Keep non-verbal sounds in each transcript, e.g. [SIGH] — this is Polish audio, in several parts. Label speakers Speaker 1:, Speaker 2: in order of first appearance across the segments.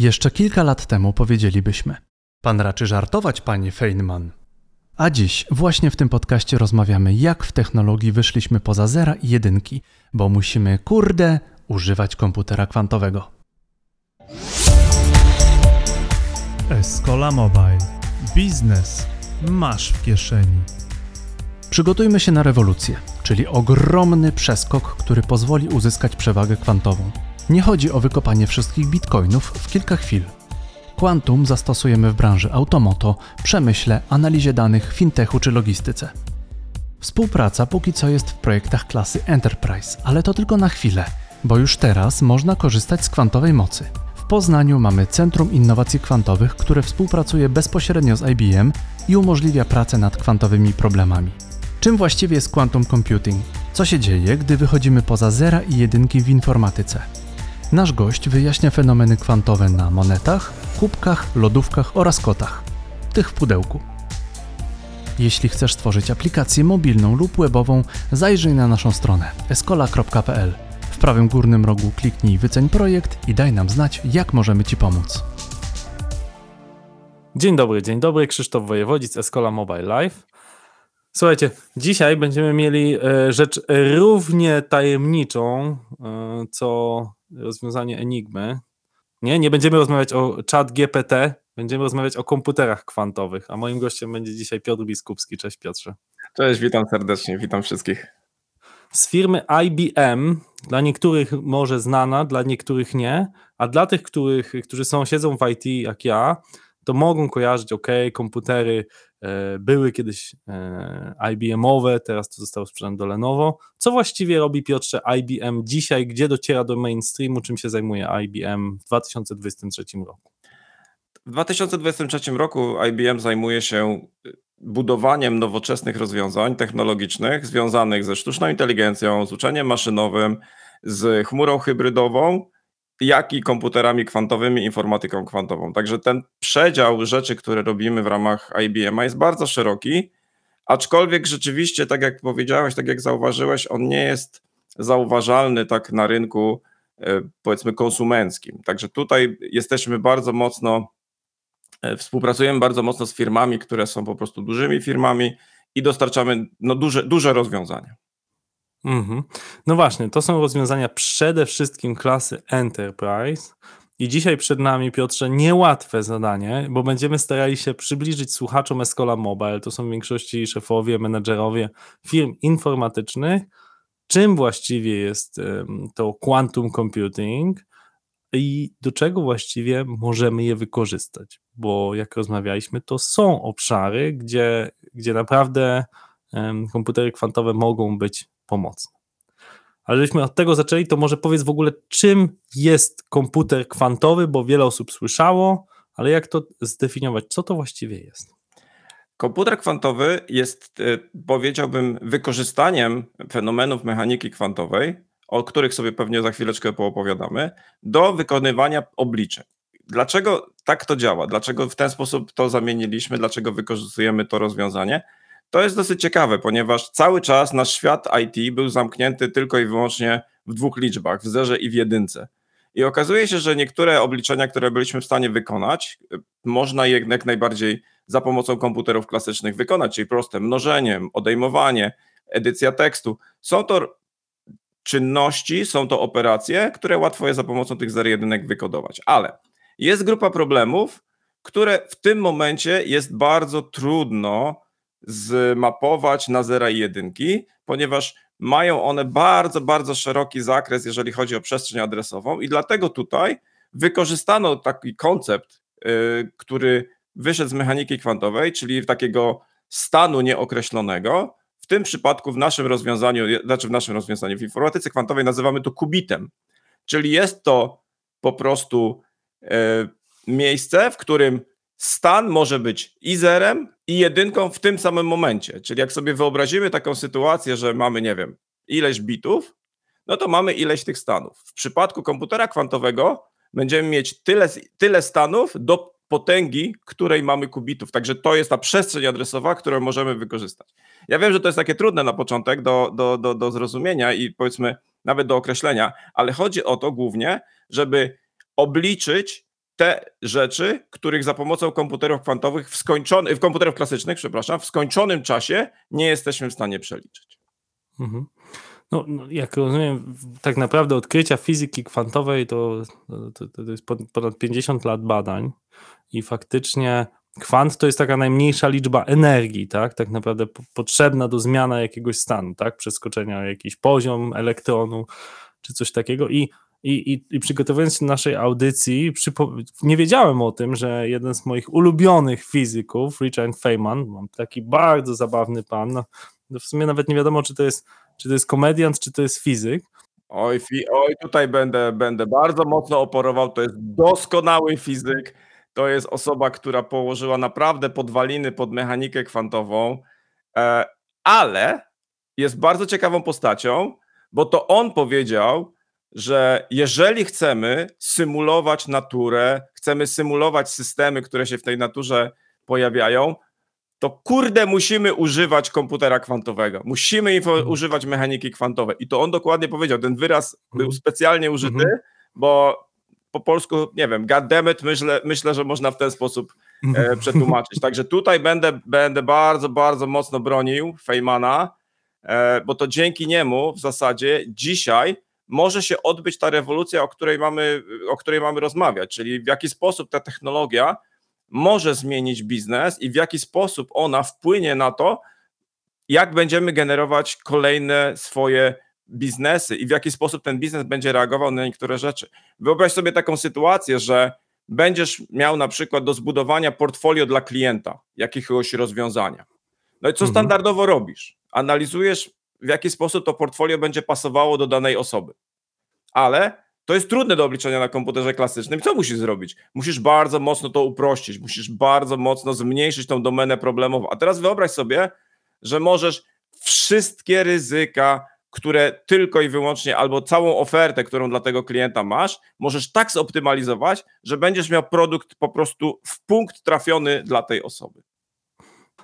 Speaker 1: Jeszcze kilka lat temu powiedzielibyśmy: Pan raczy żartować, panie Feynman. A dziś, właśnie w tym podcaście, rozmawiamy, jak w technologii wyszliśmy poza zera i jedynki, bo musimy, kurde, używać komputera kwantowego. Escola Mobile. Biznes masz w kieszeni. Przygotujmy się na rewolucję, czyli ogromny przeskok, który pozwoli uzyskać przewagę kwantową. Nie chodzi o wykopanie wszystkich bitcoinów w kilka chwil. Quantum zastosujemy w branży automoto, przemyśle, analizie danych, fintechu czy logistyce. Współpraca póki co jest w projektach klasy Enterprise, ale to tylko na chwilę, bo już teraz można korzystać z kwantowej mocy. W Poznaniu mamy Centrum Innowacji Kwantowych, które współpracuje bezpośrednio z IBM i umożliwia pracę nad kwantowymi problemami. Czym właściwie jest quantum computing? Co się dzieje, gdy wychodzimy poza zera i jedynki w informatyce? Nasz gość wyjaśnia fenomeny kwantowe na monetach, kubkach, lodówkach oraz kotach. Tych w pudełku. Jeśli chcesz stworzyć aplikację mobilną lub webową, zajrzyj na naszą stronę escola.pl. W prawym górnym rogu kliknij wyceń projekt i daj nam znać, jak możemy Ci pomóc.
Speaker 2: Dzień dobry, dzień dobry. Krzysztof Wojewodzic, Escola Mobile Live. Słuchajcie, dzisiaj będziemy mieli e, rzecz równie tajemniczą, e, co rozwiązanie Enigmy. Nie, nie będziemy rozmawiać o chat GPT, będziemy rozmawiać o komputerach kwantowych, a moim gościem będzie dzisiaj Piotr Biskupski. Cześć Piotrze.
Speaker 3: Cześć, witam serdecznie, witam wszystkich.
Speaker 2: Z firmy IBM, dla niektórych może znana, dla niektórych nie, a dla tych, których, którzy są, siedzą w IT jak ja, to mogą kojarzyć, ok, komputery były kiedyś e, IBM-owe, teraz to zostało sprzedane do Lenovo. Co właściwie robi Piotrze IBM dzisiaj, gdzie dociera do mainstreamu, czym się zajmuje IBM w 2023 roku?
Speaker 3: W 2023 roku IBM zajmuje się y, budowaniem nowoczesnych rozwiązań technologicznych związanych ze sztuczną inteligencją, z uczeniem maszynowym, z chmurą hybrydową jak i komputerami kwantowymi, informatyką kwantową. Także ten przedział rzeczy, które robimy w ramach IBM jest bardzo szeroki, aczkolwiek rzeczywiście, tak jak powiedziałeś, tak jak zauważyłeś, on nie jest zauważalny tak na rynku e, powiedzmy konsumenckim. Także tutaj jesteśmy bardzo mocno, e, współpracujemy bardzo mocno z firmami, które są po prostu dużymi firmami i dostarczamy no, duże, duże rozwiązania.
Speaker 2: Mhm. No właśnie, to są rozwiązania przede wszystkim klasy Enterprise. I dzisiaj przed nami, Piotrze, niełatwe zadanie, bo będziemy starali się przybliżyć słuchaczom Escola Mobile, to są w większości szefowie, menedżerowie firm informatycznych, czym właściwie jest to quantum computing i do czego właściwie możemy je wykorzystać. Bo jak rozmawialiśmy, to są obszary, gdzie, gdzie naprawdę komputery kwantowe mogą być pomocne. Ale żebyśmy od tego zaczęli, to może powiedz w ogóle, czym jest komputer kwantowy, bo wiele osób słyszało, ale jak to zdefiniować? Co to właściwie jest?
Speaker 3: Komputer kwantowy jest, e, powiedziałbym, wykorzystaniem fenomenów mechaniki kwantowej, o których sobie pewnie za chwileczkę poopowiadamy, do wykonywania obliczeń. Dlaczego tak to działa? Dlaczego w ten sposób to zamieniliśmy? Dlaczego wykorzystujemy to rozwiązanie? To jest dosyć ciekawe, ponieważ cały czas nasz świat IT był zamknięty tylko i wyłącznie w dwóch liczbach, w zerze i w jedynce. I okazuje się, że niektóre obliczenia, które byliśmy w stanie wykonać, można je jak najbardziej za pomocą komputerów klasycznych wykonać, czyli proste mnożenie, odejmowanie, edycja tekstu. Są to czynności, są to operacje, które łatwo jest za pomocą tych zer jedynek wykodować. Ale jest grupa problemów, które w tym momencie jest bardzo trudno zmapować na zera i jedynki, ponieważ mają one bardzo, bardzo szeroki zakres, jeżeli chodzi o przestrzeń adresową, i dlatego tutaj wykorzystano taki koncept, yy, który wyszedł z mechaniki kwantowej, czyli takiego stanu nieokreślonego. W tym przypadku, w naszym rozwiązaniu, znaczy w naszym rozwiązaniu, w informatyce kwantowej nazywamy to kubitem, czyli jest to po prostu yy, miejsce, w którym stan może być i zerem, i jedynką w tym samym momencie. Czyli jak sobie wyobrazimy taką sytuację, że mamy, nie wiem, ileś bitów, no to mamy ileś tych stanów. W przypadku komputera kwantowego będziemy mieć tyle, tyle stanów do potęgi, której mamy kubitów. Także to jest ta przestrzeń adresowa, którą możemy wykorzystać. Ja wiem, że to jest takie trudne na początek do, do, do, do zrozumienia i powiedzmy nawet do określenia, ale chodzi o to głównie, żeby obliczyć te rzeczy, których za pomocą komputerów kwantowych w skończonym, w komputerów klasycznych, przepraszam, w skończonym czasie nie jesteśmy w stanie przeliczyć.
Speaker 2: Mhm. No, no, jak rozumiem, tak naprawdę odkrycia fizyki kwantowej to, to, to jest ponad 50 lat badań i faktycznie kwant to jest taka najmniejsza liczba energii, tak? Tak naprawdę potrzebna do zmiany jakiegoś stanu, tak? Przeskoczenia jakiś poziom elektronu czy coś takiego i i, i, i przygotowując się do naszej audycji, nie wiedziałem o tym, że jeden z moich ulubionych fizyków, Richard Feynman, mam taki bardzo zabawny pan, no, no, w sumie nawet nie wiadomo, czy to jest, czy to jest komediant, czy to jest fizyk.
Speaker 3: Oj, oj tutaj będę, będę bardzo mocno oporował, to jest doskonały fizyk, to jest osoba, która położyła naprawdę podwaliny pod mechanikę kwantową, e, ale jest bardzo ciekawą postacią, bo to on powiedział, że jeżeli chcemy symulować naturę, chcemy symulować systemy, które się w tej naturze pojawiają, to kurde musimy używać komputera kwantowego. Musimy mhm. używać mechaniki kwantowej. I to on dokładnie powiedział. Ten wyraz był mhm. specjalnie użyty, mhm. bo po polsku, nie wiem, goddammit, myślę, myślę, że można w ten sposób e, przetłumaczyć. Także tutaj będę, będę bardzo, bardzo mocno bronił Feynmana, e, bo to dzięki niemu w zasadzie dzisiaj może się odbyć ta rewolucja, o której mamy, o której mamy rozmawiać, czyli w jaki sposób ta technologia może zmienić biznes i w jaki sposób ona wpłynie na to, jak będziemy generować kolejne swoje biznesy i w jaki sposób ten biznes będzie reagował na niektóre rzeczy. Wyobraź sobie taką sytuację, że będziesz miał na przykład do zbudowania portfolio dla klienta jakiegoś rozwiązania. No i co mhm. standardowo robisz? Analizujesz w jaki sposób to portfolio będzie pasowało do danej osoby. Ale to jest trudne do obliczenia na komputerze klasycznym. Co musisz zrobić? Musisz bardzo mocno to uprościć, musisz bardzo mocno zmniejszyć tą domenę problemową. A teraz wyobraź sobie, że możesz wszystkie ryzyka, które tylko i wyłącznie, albo całą ofertę, którą dla tego klienta masz, możesz tak zoptymalizować, że będziesz miał produkt po prostu w punkt trafiony dla tej osoby.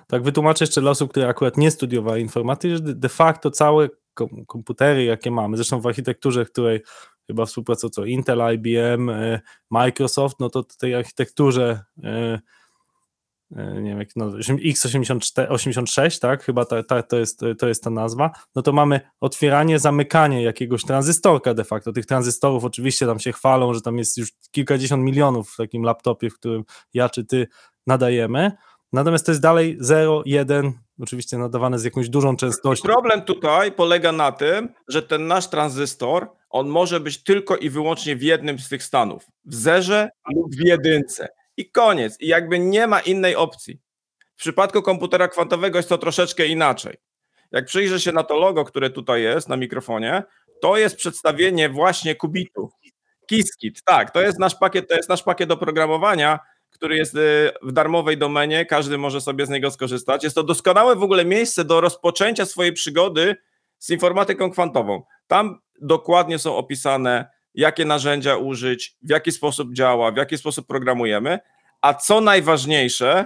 Speaker 2: Tak, wytłumaczę jeszcze dla osób, które akurat nie studiowały informatyki, że de facto całe komputery, jakie mamy, zresztą w architekturze, której chyba współpracują co Intel, IBM, e, Microsoft, no to tej architekturze e, e, nie wiem, jak no, x86, tak, chyba ta, ta, to, jest, to jest ta nazwa, no to mamy otwieranie, zamykanie jakiegoś tranzystorka de facto. Tych tranzystorów oczywiście tam się chwalą, że tam jest już kilkadziesiąt milionów w takim laptopie, w którym ja czy ty nadajemy, Natomiast to jest dalej 0, 1, oczywiście nadawane z jakąś dużą częstością.
Speaker 3: Problem tutaj polega na tym, że ten nasz tranzystor, on może być tylko i wyłącznie w jednym z tych stanów. W zerze lub w jedynce. I koniec. I jakby nie ma innej opcji. W przypadku komputera kwantowego jest to troszeczkę inaczej. Jak przyjrzę się na to logo, które tutaj jest na mikrofonie, to jest przedstawienie właśnie kubitu. Qiskit, tak, to jest nasz pakiet, to jest nasz pakiet oprogramowania, który jest y, w darmowej domenie, każdy może sobie z niego skorzystać. Jest to doskonałe w ogóle miejsce do rozpoczęcia swojej przygody z informatyką kwantową. Tam dokładnie są opisane, jakie narzędzia użyć, w jaki sposób działa, w jaki sposób programujemy. A co najważniejsze,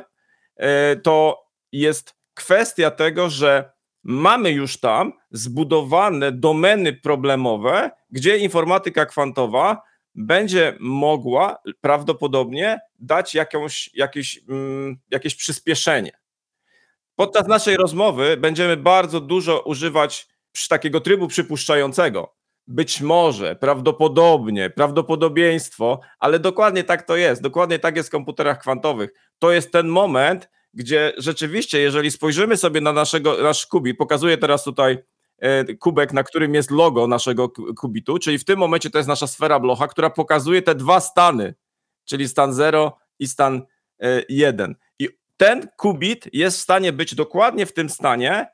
Speaker 3: y, to jest kwestia tego, że mamy już tam zbudowane domeny problemowe, gdzie informatyka kwantowa będzie mogła prawdopodobnie dać jakąś, jakieś, mm, jakieś przyspieszenie. Podczas naszej rozmowy będziemy bardzo dużo używać takiego trybu przypuszczającego. Być może, prawdopodobnie, prawdopodobieństwo, ale dokładnie tak to jest. Dokładnie tak jest w komputerach kwantowych. To jest ten moment, gdzie rzeczywiście, jeżeli spojrzymy sobie na naszego, nasz kubit, pokazuję teraz tutaj kubek, na którym jest logo naszego kubitu, czyli w tym momencie to jest nasza sfera blocha, która pokazuje te dwa stany, czyli stan 0 i stan 1. E, I ten kubit jest w stanie być dokładnie w tym stanie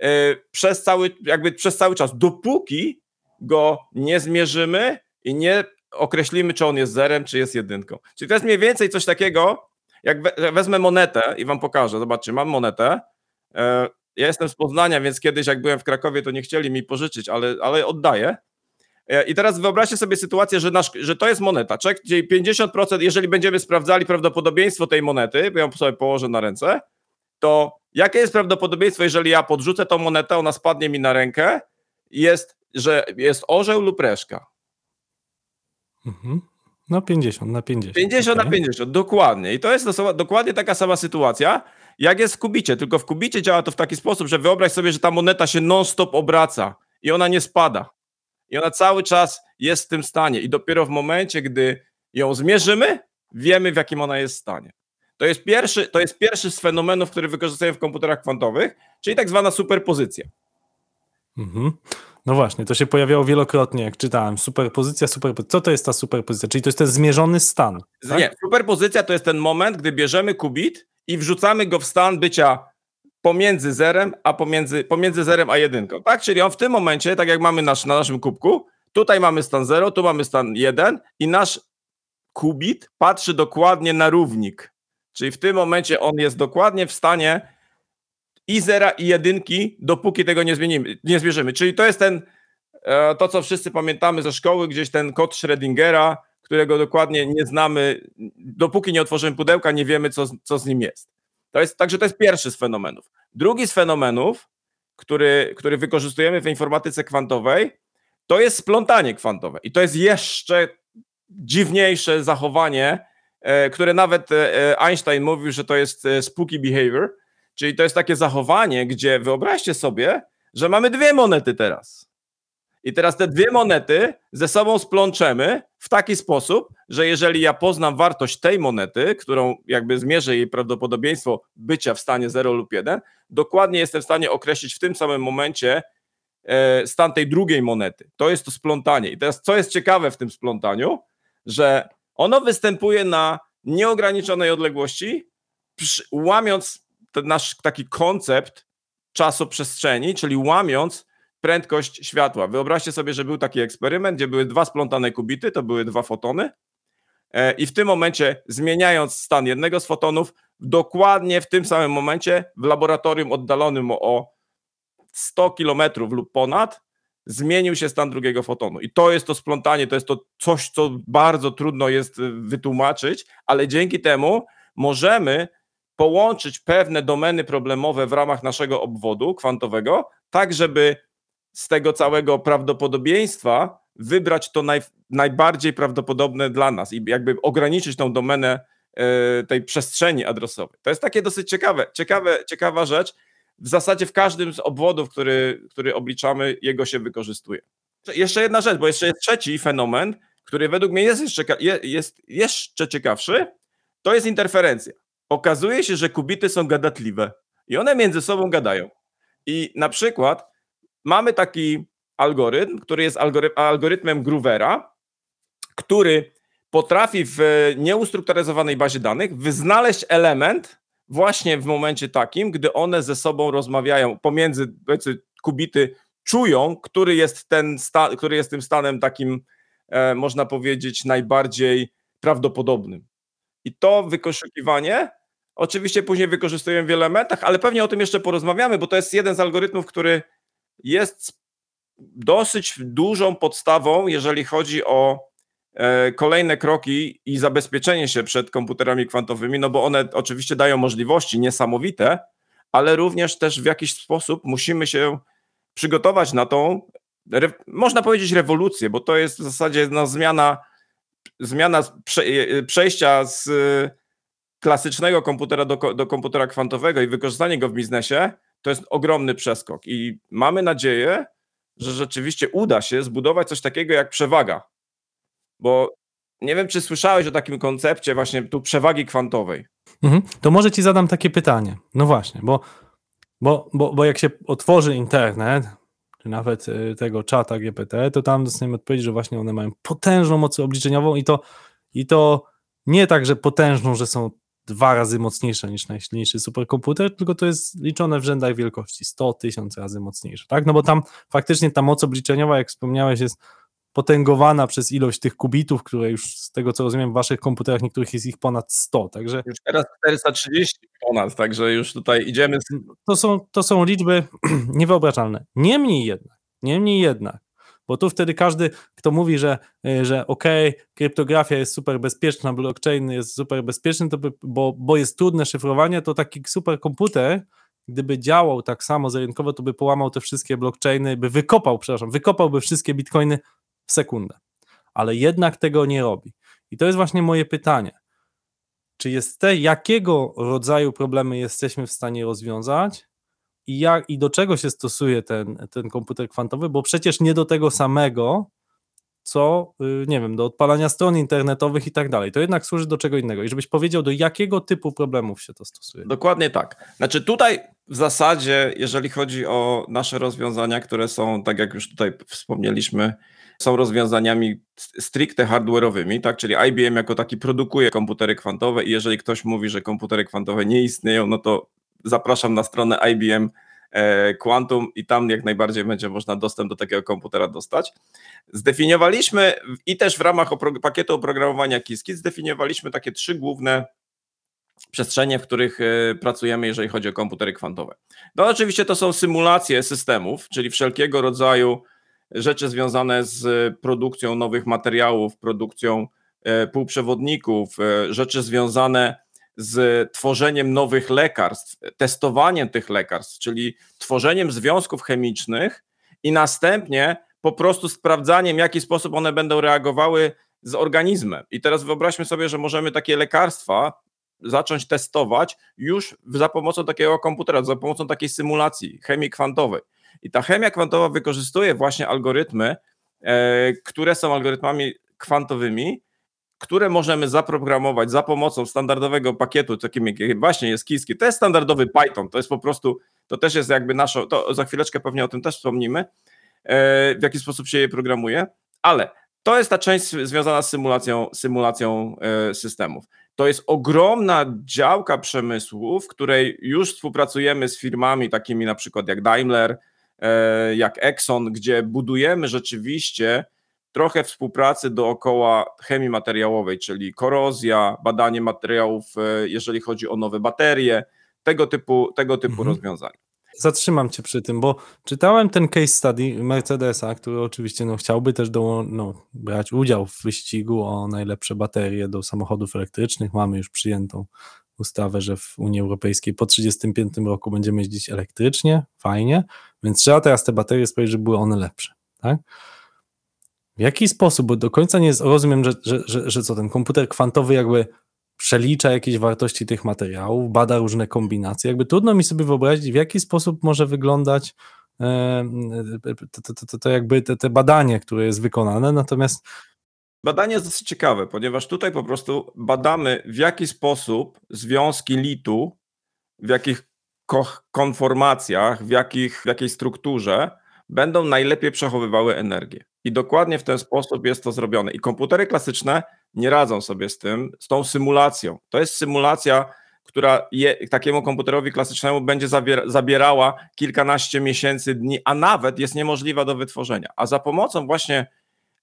Speaker 3: e, przez cały, jakby przez cały czas, dopóki go nie zmierzymy i nie określimy, czy on jest zerem, czy jest jedynką. Czyli to jest mniej więcej coś takiego, jak wezmę monetę i wam pokażę, zobaczcie, mam monetę, ja jestem z Poznania, więc kiedyś jak byłem w Krakowie, to nie chcieli mi pożyczyć, ale, ale oddaję. E, I teraz wyobraźcie sobie sytuację, że, nasz, że to jest moneta, czek, gdzie 50%, jeżeli będziemy sprawdzali prawdopodobieństwo tej monety, bo ją sobie położę na ręce, to jakie jest prawdopodobieństwo, jeżeli ja podrzucę tą monetę, ona spadnie mi na rękę, jest, że jest orzeł lub reszka.
Speaker 2: Mhm. No 50 na 50.
Speaker 3: 50
Speaker 2: okay.
Speaker 3: na 50, dokładnie. I to jest dokładnie taka sama sytuacja, jak jest w kubicie, tylko w kubicie działa to w taki sposób, że wyobraź sobie, że ta moneta się non-stop obraca i ona nie spada. I ona cały czas jest w tym stanie i dopiero w momencie, gdy ją zmierzymy, wiemy w jakim ona jest stanie. To jest pierwszy, to jest pierwszy z fenomenów, który wykorzystujemy w komputerach kwantowych, czyli tak zwana superpozycja.
Speaker 2: Mhm. No właśnie, to się pojawiało wielokrotnie, jak czytałem. Superpozycja, superpozycja. Co to jest ta superpozycja? Czyli to jest ten zmierzony stan.
Speaker 3: Tak? Nie, superpozycja to jest ten moment, gdy bierzemy kubit i wrzucamy go w stan bycia pomiędzy zerem, a pomiędzy, pomiędzy zerem a jedynką. Tak? Czyli on w tym momencie, tak jak mamy nasz, na naszym kubku, tutaj mamy stan 0, tu mamy stan 1 i nasz kubit patrzy dokładnie na równik. Czyli w tym momencie on jest dokładnie w stanie i zera i jedynki, dopóki tego nie zmienimy, nie zmierzymy. Czyli to jest ten, e, to co wszyscy pamiętamy ze szkoły, gdzieś ten kod Schrödingera, którego dokładnie nie znamy, dopóki nie otworzymy pudełka, nie wiemy, co, co z nim jest. To jest. Także to jest pierwszy z fenomenów. Drugi z fenomenów, który, który wykorzystujemy w informatyce kwantowej, to jest splątanie kwantowe. I to jest jeszcze dziwniejsze zachowanie, e, które nawet e, Einstein mówił, że to jest spooky behavior, czyli to jest takie zachowanie, gdzie wyobraźcie sobie, że mamy dwie monety teraz. I teraz te dwie monety ze sobą splączemy w taki sposób, że jeżeli ja poznam wartość tej monety, którą jakby zmierzę jej prawdopodobieństwo bycia w stanie 0 lub 1, dokładnie jestem w stanie określić w tym samym momencie e, stan tej drugiej monety. To jest to splątanie. I teraz co jest ciekawe w tym splątaniu, że ono występuje na nieograniczonej odległości, łamiąc ten nasz taki koncept czasu-przestrzeni, czyli łamiąc prędkość światła. Wyobraźcie sobie, że był taki eksperyment, gdzie były dwa splątane kubity, to były dwa fotony, e, i w tym momencie, zmieniając stan jednego z fotonów, dokładnie w tym samym momencie w laboratorium oddalonym o 100 km lub ponad, zmienił się stan drugiego fotonu. I to jest to splątanie, to jest to coś, co bardzo trudno jest y, wytłumaczyć, ale dzięki temu możemy połączyć pewne domeny problemowe w ramach naszego obwodu kwantowego, tak żeby z tego całego prawdopodobieństwa wybrać to naj, najbardziej prawdopodobne dla nas i jakby ograniczyć tą domenę e, tej przestrzeni adresowej. To jest takie dosyć ciekawe, ciekawe, ciekawa rzecz. W zasadzie w każdym z obwodów, który, który obliczamy, jego się wykorzystuje. Jeszcze jedna rzecz, bo jeszcze jest trzeci fenomen, który według mnie jest jeszcze, jest jeszcze ciekawszy, to jest interferencja. Okazuje się, że kubity są gadatliwe i one między sobą gadają. I na przykład mamy taki algorytm, który jest algorytmem Groovera, który potrafi w nieustrukturyzowanej bazie danych wyznaleźć element właśnie w momencie takim, gdy one ze sobą rozmawiają pomiędzy kubity, czują, który jest, ten sta, który jest tym stanem takim, e, można powiedzieć, najbardziej prawdopodobnym. I to wykoszukiwanie oczywiście później wykorzystujemy w wielu elementach, ale pewnie o tym jeszcze porozmawiamy, bo to jest jeden z algorytmów, który jest dosyć dużą podstawą, jeżeli chodzi o e, kolejne kroki i zabezpieczenie się przed komputerami kwantowymi, no bo one oczywiście dają możliwości niesamowite, ale również też w jakiś sposób musimy się przygotować na tą, można powiedzieć, rewolucję, bo to jest w zasadzie no, zmiana, zmiana e, przejścia z klasycznego komputera do, do komputera kwantowego i wykorzystanie go w biznesie to jest ogromny przeskok i mamy nadzieję, że rzeczywiście uda się zbudować coś takiego jak przewaga. Bo nie wiem, czy słyszałeś o takim koncepcie właśnie tu przewagi kwantowej.
Speaker 2: Mhm. To może ci zadam takie pytanie. No właśnie, bo, bo, bo, bo jak się otworzy internet, czy nawet y, tego czata GPT, to tam dostaniemy odpowiedź, że właśnie one mają potężną moc obliczeniową i to, i to nie tak, że potężną, że są dwa razy mocniejsza niż najsilniejszy superkomputer, tylko to jest liczone w rzędach wielkości 100 tysięcy razy mocniejsze, tak? No bo tam faktycznie ta moc obliczeniowa, jak wspomniałeś, jest potęgowana przez ilość tych kubitów, które już z tego co rozumiem w waszych komputerach niektórych jest ich ponad 100, także...
Speaker 3: Już teraz 430 ponad, także już tutaj idziemy... Z...
Speaker 2: To, są, to są liczby [CLEARS THROAT] niewyobrażalne. Niemniej jednak, niemniej jednak, bo tu wtedy każdy, kto mówi, że, e, że okej, okay, kryptografia jest super bezpieczna, blockchain jest super bezpieczny, to by, bo, bo jest trudne szyfrowanie, to taki superkomputer, gdyby działał tak samo zerynkowo, to by połamał te wszystkie blockchainy, by wykopał, przepraszam, wykopałby wszystkie bitcoiny w sekundę. Ale jednak tego nie robi. I to jest właśnie moje pytanie. Czy jest te, jakiego rodzaju problemy jesteśmy w stanie rozwiązać i, jak, i do czego się stosuje ten, ten komputer kwantowy, bo przecież nie do tego samego, co, y, nie wiem, do odpalania stron internetowych i tak dalej. To jednak służy do czego innego. I żebyś powiedział, do jakiego typu problemów się to stosuje.
Speaker 3: Dokładnie tak. Znaczy tutaj w zasadzie, jeżeli chodzi o nasze rozwiązania, które są, tak jak już tutaj wspomnieliśmy, są rozwiązaniami stricte hardware'owymi, tak? Czyli IBM jako taki produkuje komputery kwantowe i jeżeli ktoś mówi, że komputery kwantowe nie istnieją, no to zapraszam na stronę IBM e, Quantum i tam jak najbardziej będzie można dostęp do takiego komputera dostać. Zdefiniowaliśmy i też w ramach pakietu oprogramowania Qiskit zdefiniowaliśmy takie trzy główne przestrzenie, w których e, pracujemy, jeżeli chodzi o komputery kwantowe. No oczywiście to są symulacje systemów, czyli wszelkiego rodzaju rzeczy związane z produkcją nowych materiałów, produkcją e, półprzewodników, rzeczy związane z tworzeniem nowych lekarstw, testowaniem tych lekarstw, czyli tworzeniem związków chemicznych i następnie po prostu sprawdzaniem, w jaki sposób one będą reagowały z organizmem. I teraz wyobraźmy sobie, że możemy takie lekarstwa zacząć testować już za pomocą takiego komputera, za pomocą takiej symulacji chemii kwantowej. I ta chemia kwantowa wykorzystuje właśnie algorytmy, e, które są algorytmami kwantowymi, które możemy zaprogramować za pomocą standardowego pakietu, takim jak właśnie jest Kiski. To jest standardowy Python, to jest po prostu, to też jest jakby nasze, to za chwileczkę pewnie o tym też wspomnimy, e, w jaki sposób się je programuje, ale to jest ta część związana z symulacją, symulacją e, systemów. To jest ogromna działka przemysłu, w której już współpracujemy z firmami takimi na przykład jak Daimler, E, jak Exxon, gdzie budujemy rzeczywiście trochę współpracy dookoła chemii materiałowej, czyli korozja, badanie materiałów, e, jeżeli chodzi o nowe baterie, tego typu, tego typu mhm. rozwiązania.
Speaker 2: Zatrzymam cię przy tym, bo czytałem ten case study Mercedesa, który oczywiście no, chciałby też do, no, brać udział w wyścigu o najlepsze baterie do samochodów elektrycznych. Mamy już przyjętą ustawę, że w Unii Europejskiej po 1935 roku będziemy jeździć elektrycznie, fajnie, więc trzeba teraz te baterie sprawić, żeby były one lepsze. Tak? W jaki sposób, bo do końca nie rozumiem, że, że, że, że co ten komputer kwantowy jakby przelicza jakieś wartości tych materiałów, bada różne kombinacje. Jakby trudno mi sobie wyobrazić, w jaki sposób może wyglądać to, to, to, to jakby te, te badanie, które jest wykonane. Natomiast
Speaker 3: Badanie jest dosyć ciekawe, ponieważ tutaj po prostu badamy, w jaki sposób związki litu, w jakich konformacjach, w, jakich, w jakiej strukturze będą najlepiej przechowywały energię. I dokładnie w ten sposób jest to zrobione. I komputery klasyczne nie radzą sobie z tym, z tą symulacją. To jest symulacja, która je, takiemu komputerowi klasycznemu będzie zabierała kilkanaście miesięcy, dni, a nawet jest niemożliwa do wytworzenia. A za pomocą właśnie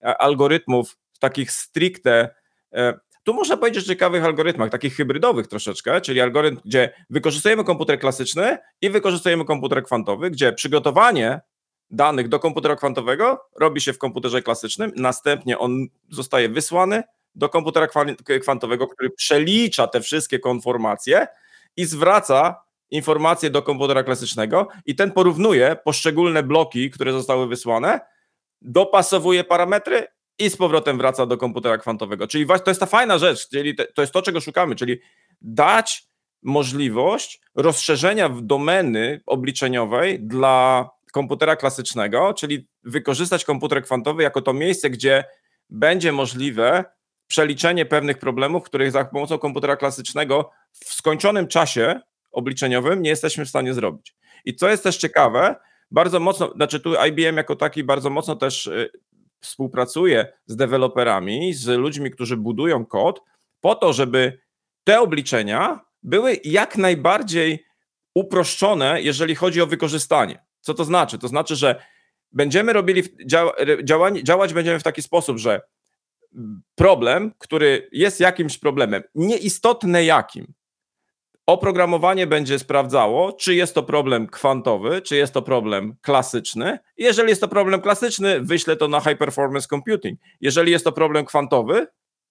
Speaker 3: e, algorytmów takich stricte, e, tu można powiedzieć o ciekawych algorytmach, takich hybrydowych troszeczkę, czyli algorytm, gdzie wykorzystujemy komputer klasyczny i wykorzystujemy komputer kwantowy, gdzie przygotowanie danych do komputera kwantowego robi się w komputerze klasycznym, następnie on zostaje wysłany do komputera kwantowego, który przelicza te wszystkie konformacje i zwraca informacje do komputera klasycznego i ten porównuje poszczególne bloki, które zostały wysłane, dopasowuje parametry i z powrotem wraca do komputera kwantowego. Czyli to jest ta fajna rzecz, czyli to jest to, czego szukamy, czyli dać możliwość rozszerzenia domeny obliczeniowej dla komputera klasycznego, czyli wykorzystać komputer kwantowy jako to miejsce, gdzie będzie możliwe przeliczenie pewnych problemów, których za pomocą komputera klasycznego w skończonym czasie obliczeniowym nie jesteśmy w stanie zrobić. I co jest też ciekawe, bardzo mocno, znaczy tu IBM jako taki bardzo mocno też y, współpracuje z deweloperami, z ludźmi, którzy budują kod, po to, żeby te obliczenia były jak najbardziej uproszczone, jeżeli chodzi o wykorzystanie. Co to znaczy? To znaczy, że będziemy robili działanie, działać będziemy w taki sposób, że problem, który jest jakimś problemem, nieistotne jakim, Oprogramowanie będzie sprawdzało, czy jest to problem kwantowy, czy jest to problem klasyczny. Jeżeli jest to problem klasyczny, wyślę to na high performance computing. Jeżeli jest to problem kwantowy,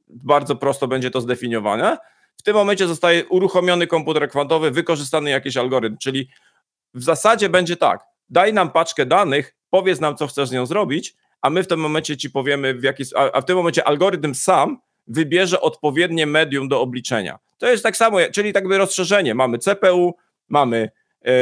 Speaker 3: bardzo prosto będzie to zdefiniowane. W tym momencie zostaje uruchomiony komputer kwantowy, wykorzystany jakiś algorytm, czyli w zasadzie będzie tak: daj nam paczkę danych, powiedz nam, co chcesz z nią zrobić, a my w tym momencie ci powiemy, w jaki, a w tym momencie algorytm sam wybierze odpowiednie medium do obliczenia. To jest tak samo, czyli tak by rozszerzenie. Mamy CPU, mamy e,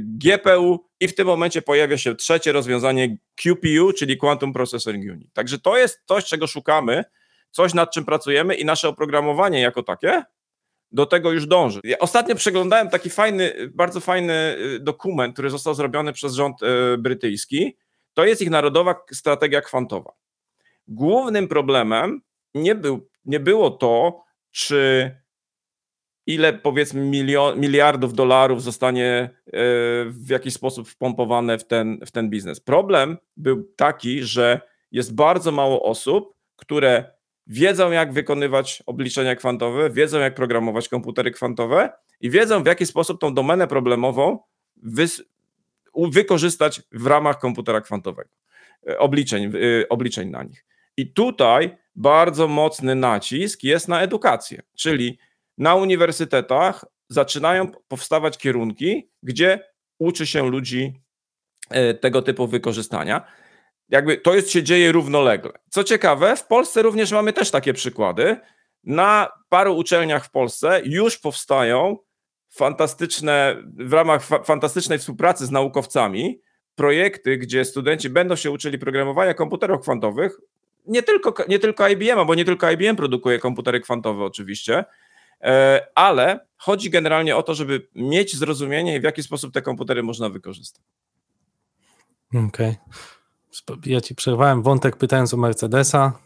Speaker 3: GPU i w tym momencie pojawia się trzecie rozwiązanie QPU, czyli Quantum Processing Unit. Także to jest coś, czego szukamy, coś nad czym pracujemy i nasze oprogramowanie jako takie do tego już dąży. Ja ostatnio przeglądałem taki fajny, bardzo fajny y, dokument, który został zrobiony przez rząd y, brytyjski. To jest ich narodowa strategia kwantowa. Głównym problemem nie, był, nie było to, czy ile powiedzmy milio, miliardów dolarów zostanie y, w jakiś sposób wpompowane w ten, w ten biznes. Problem był taki, że jest bardzo mało osób, które wiedzą, jak wykonywać obliczenia kwantowe, wiedzą, jak programować komputery kwantowe i wiedzą, w jaki sposób tą domenę problemową wykorzystać w ramach komputera kwantowego, e, obliczeń, e, obliczeń na nich. I tutaj bardzo mocny nacisk jest na edukację, czyli na uniwersytetach zaczynają powstawać kierunki, gdzie uczy się ludzi e, tego typu wykorzystania jakby to jest, się dzieje równolegle. Co ciekawe, w Polsce również mamy też takie przykłady. Na paru uczelniach w Polsce już powstają fantastyczne, w ramach fa fantastycznej współpracy z naukowcami, projekty, gdzie studenci będą się uczyli programowania komputerów kwantowych. Nie tylko, nie tylko IBM, bo nie tylko IBM produkuje komputery kwantowe, oczywiście, e, ale chodzi generalnie o to, żeby mieć zrozumienie, w jaki sposób te komputery można wykorzystać.
Speaker 2: Okej. Okay ja ci przerwałem wątek pytając o Mercedesa.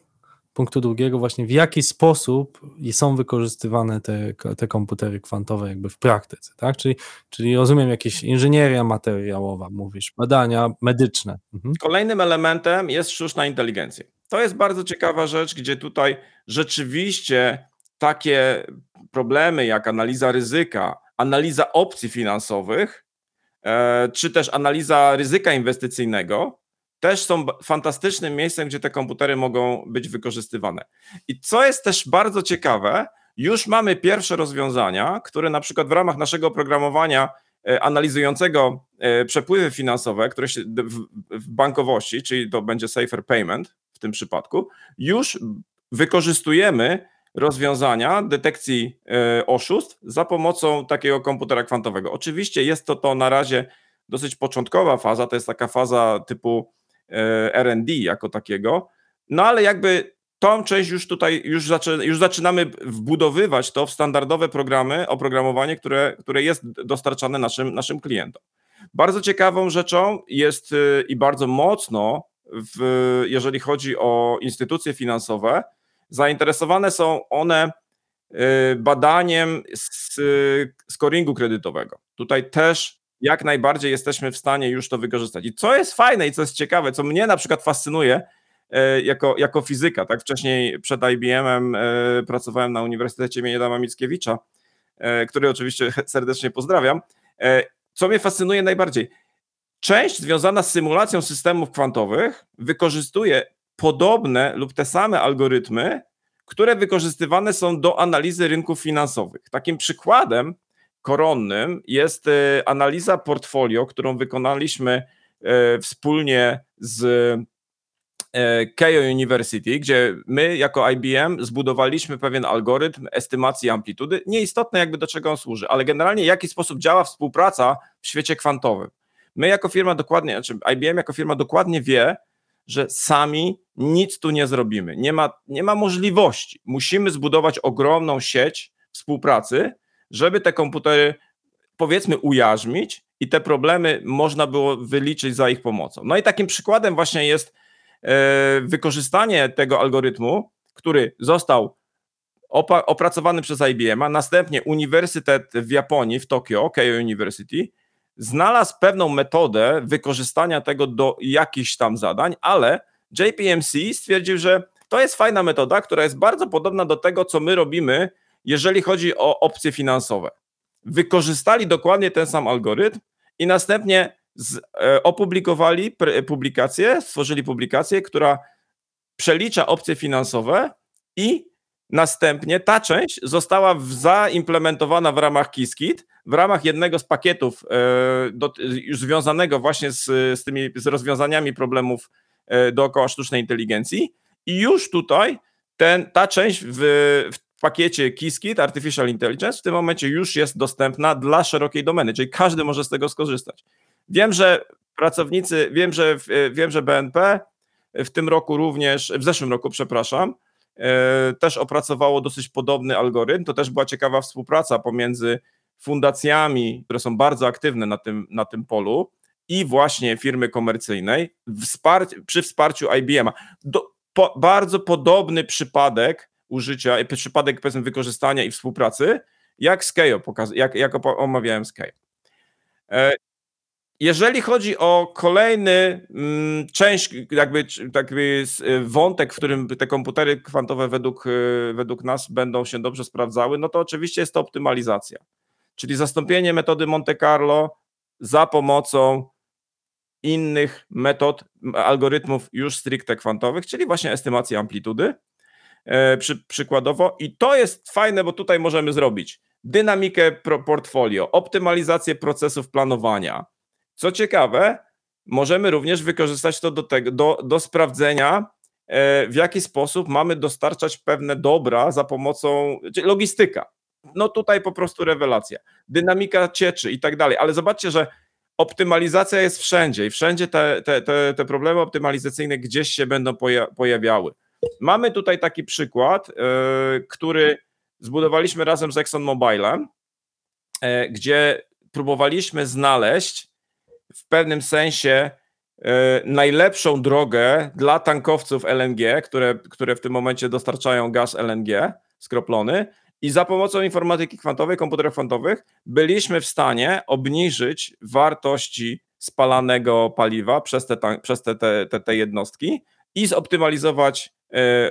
Speaker 2: Punktu drugiego, właśnie w jaki sposób są wykorzystywane te, te komputery kwantowe jakby w praktyce, tak? Czyli, czyli rozumiem jakieś inżynieria materiałowa, mówisz, badania medyczne.
Speaker 3: Mhm. Kolejnym elementem jest sztuczna inteligencja. To jest bardzo ciekawa rzecz, gdzie tutaj rzeczywiście takie problemy jak analiza ryzyka, analiza opcji finansowych, e, czy też analiza ryzyka inwestycyjnego też są fantastycznym miejscem, gdzie te komputery mogą być wykorzystywane. I co jest też bardzo ciekawe, już mamy pierwsze rozwiązania, które na przykład w ramach naszego oprogramowania e, analizującego e, przepływy finansowe, które się w bankowości, czyli to będzie safer payment w tym przypadku, już wykorzystujemy rozwiązania detekcji e, oszustw za pomocą takiego komputera kwantowego. Oczywiście jest to to na razie dosyć początkowa faza, to jest taka faza typu RD jako takiego. No ale jakby tą część już tutaj, już, zaczy, już zaczynamy wbudowywać to w standardowe programy, oprogramowanie, które, które jest dostarczane naszym, naszym klientom. Bardzo ciekawą rzeczą jest y, i bardzo mocno, w, jeżeli chodzi o instytucje finansowe, zainteresowane są one y, badaniem scoringu kredytowego. Tutaj też jak najbardziej jesteśmy w stanie już to wykorzystać. I co jest fajne i co jest ciekawe, co mnie na przykład fascynuje e, jako, jako fizyka, tak wcześniej przed IBM-em e, pracowałem na Uniwersytecie im. Adama Mickiewicza, e, który oczywiście serdecznie pozdrawiam. Co mnie fascynuje najbardziej? Część związana z symulacją systemów kwantowych wykorzystuje podobne lub te same algorytmy, które wykorzystywane są do analizy rynków finansowych. Takim przykładem koronnym jest e, analiza portfolio, którą wykonaliśmy e, wspólnie z e, Keio University, gdzie my jako IBM zbudowaliśmy pewien algorytm estymacji amplitudy. Nieistotne jakby do czego on służy, ale generalnie w jaki sposób działa współpraca w świecie kwantowym. My jako firma dokładnie, znaczy IBM jako firma dokładnie wie, że sami nic tu nie zrobimy. Nie ma, nie ma możliwości. Musimy zbudować ogromną sieć współpracy, żeby te komputery powiedzmy ujarzmić i te problemy można było wyliczyć za ich pomocą. No i takim przykładem właśnie jest e, wykorzystanie tego algorytmu, który został opracowany przez IBM, a następnie Uniwersytet w Japonii, w Tokio, Keio University, znalazł pewną metodę wykorzystania tego do jakichś tam zadań, ale JPMC stwierdził, że to jest fajna metoda, która jest bardzo podobna do tego, co my robimy jeżeli chodzi o opcje finansowe. Wykorzystali dokładnie ten sam algorytm i następnie z, e, opublikowali publikację, stworzyli publikację, która przelicza opcje finansowe i następnie ta część została zaimplementowana w ramach Qiskit, w ramach jednego z pakietów e, do, już związanego właśnie z, z tymi z rozwiązaniami problemów e, dookoła sztucznej inteligencji i już tutaj ten, ta część w, w pakiecie Qiskit Artificial Intelligence w tym momencie już jest dostępna dla szerokiej domeny, czyli każdy może z tego skorzystać. Wiem, że pracownicy, wiem, że, wiem, że BNP w tym roku również, w zeszłym roku, przepraszam, e, też opracowało dosyć podobny algorytm. To też była ciekawa współpraca pomiędzy fundacjami, które są bardzo aktywne na tym, na tym polu i właśnie firmy komercyjnej przy wsparciu IBM-a. Po, bardzo podobny przypadek użycia, przypadek powiedzmy wykorzystania i współpracy, jak Skejo, jak, jak omawiałem Skejo. E, jeżeli chodzi o kolejny mm, część, jakby, jakby y, wątek, w którym te komputery kwantowe według, y, według nas będą się dobrze sprawdzały, no to oczywiście jest to optymalizacja. Czyli zastąpienie metody Monte Carlo za pomocą innych metod, algorytmów już stricte kwantowych, czyli właśnie estymacji amplitudy e, przy, przykładowo. I to jest fajne, bo tutaj możemy zrobić dynamikę portfolio, optymalizację procesów planowania, co ciekawe, możemy również wykorzystać to do, tego, do, do sprawdzenia, e, w jaki sposób mamy dostarczać pewne dobra za pomocą, czyli logistyka. No tutaj po prostu rewelacja. Dynamika cieczy i tak dalej, ale zobaczcie, że optymalizacja jest wszędzie i wszędzie te, te, te, te problemy optymalizacyjne gdzieś się będą pojawiały. Mamy tutaj taki przykład, yy, który zbudowaliśmy razem z ExxonMobilem, yy, gdzie próbowaliśmy znaleźć w pewnym sensie e, najlepszą drogę dla tankowców LNG, które, które w tym momencie dostarczają gaz LNG skroplony. I za pomocą informatyki kwantowej, komputerów kwantowych, byliśmy w stanie obniżyć wartości spalanego paliwa przez te, przez te, te, te, jednostki i zoptymalizować e,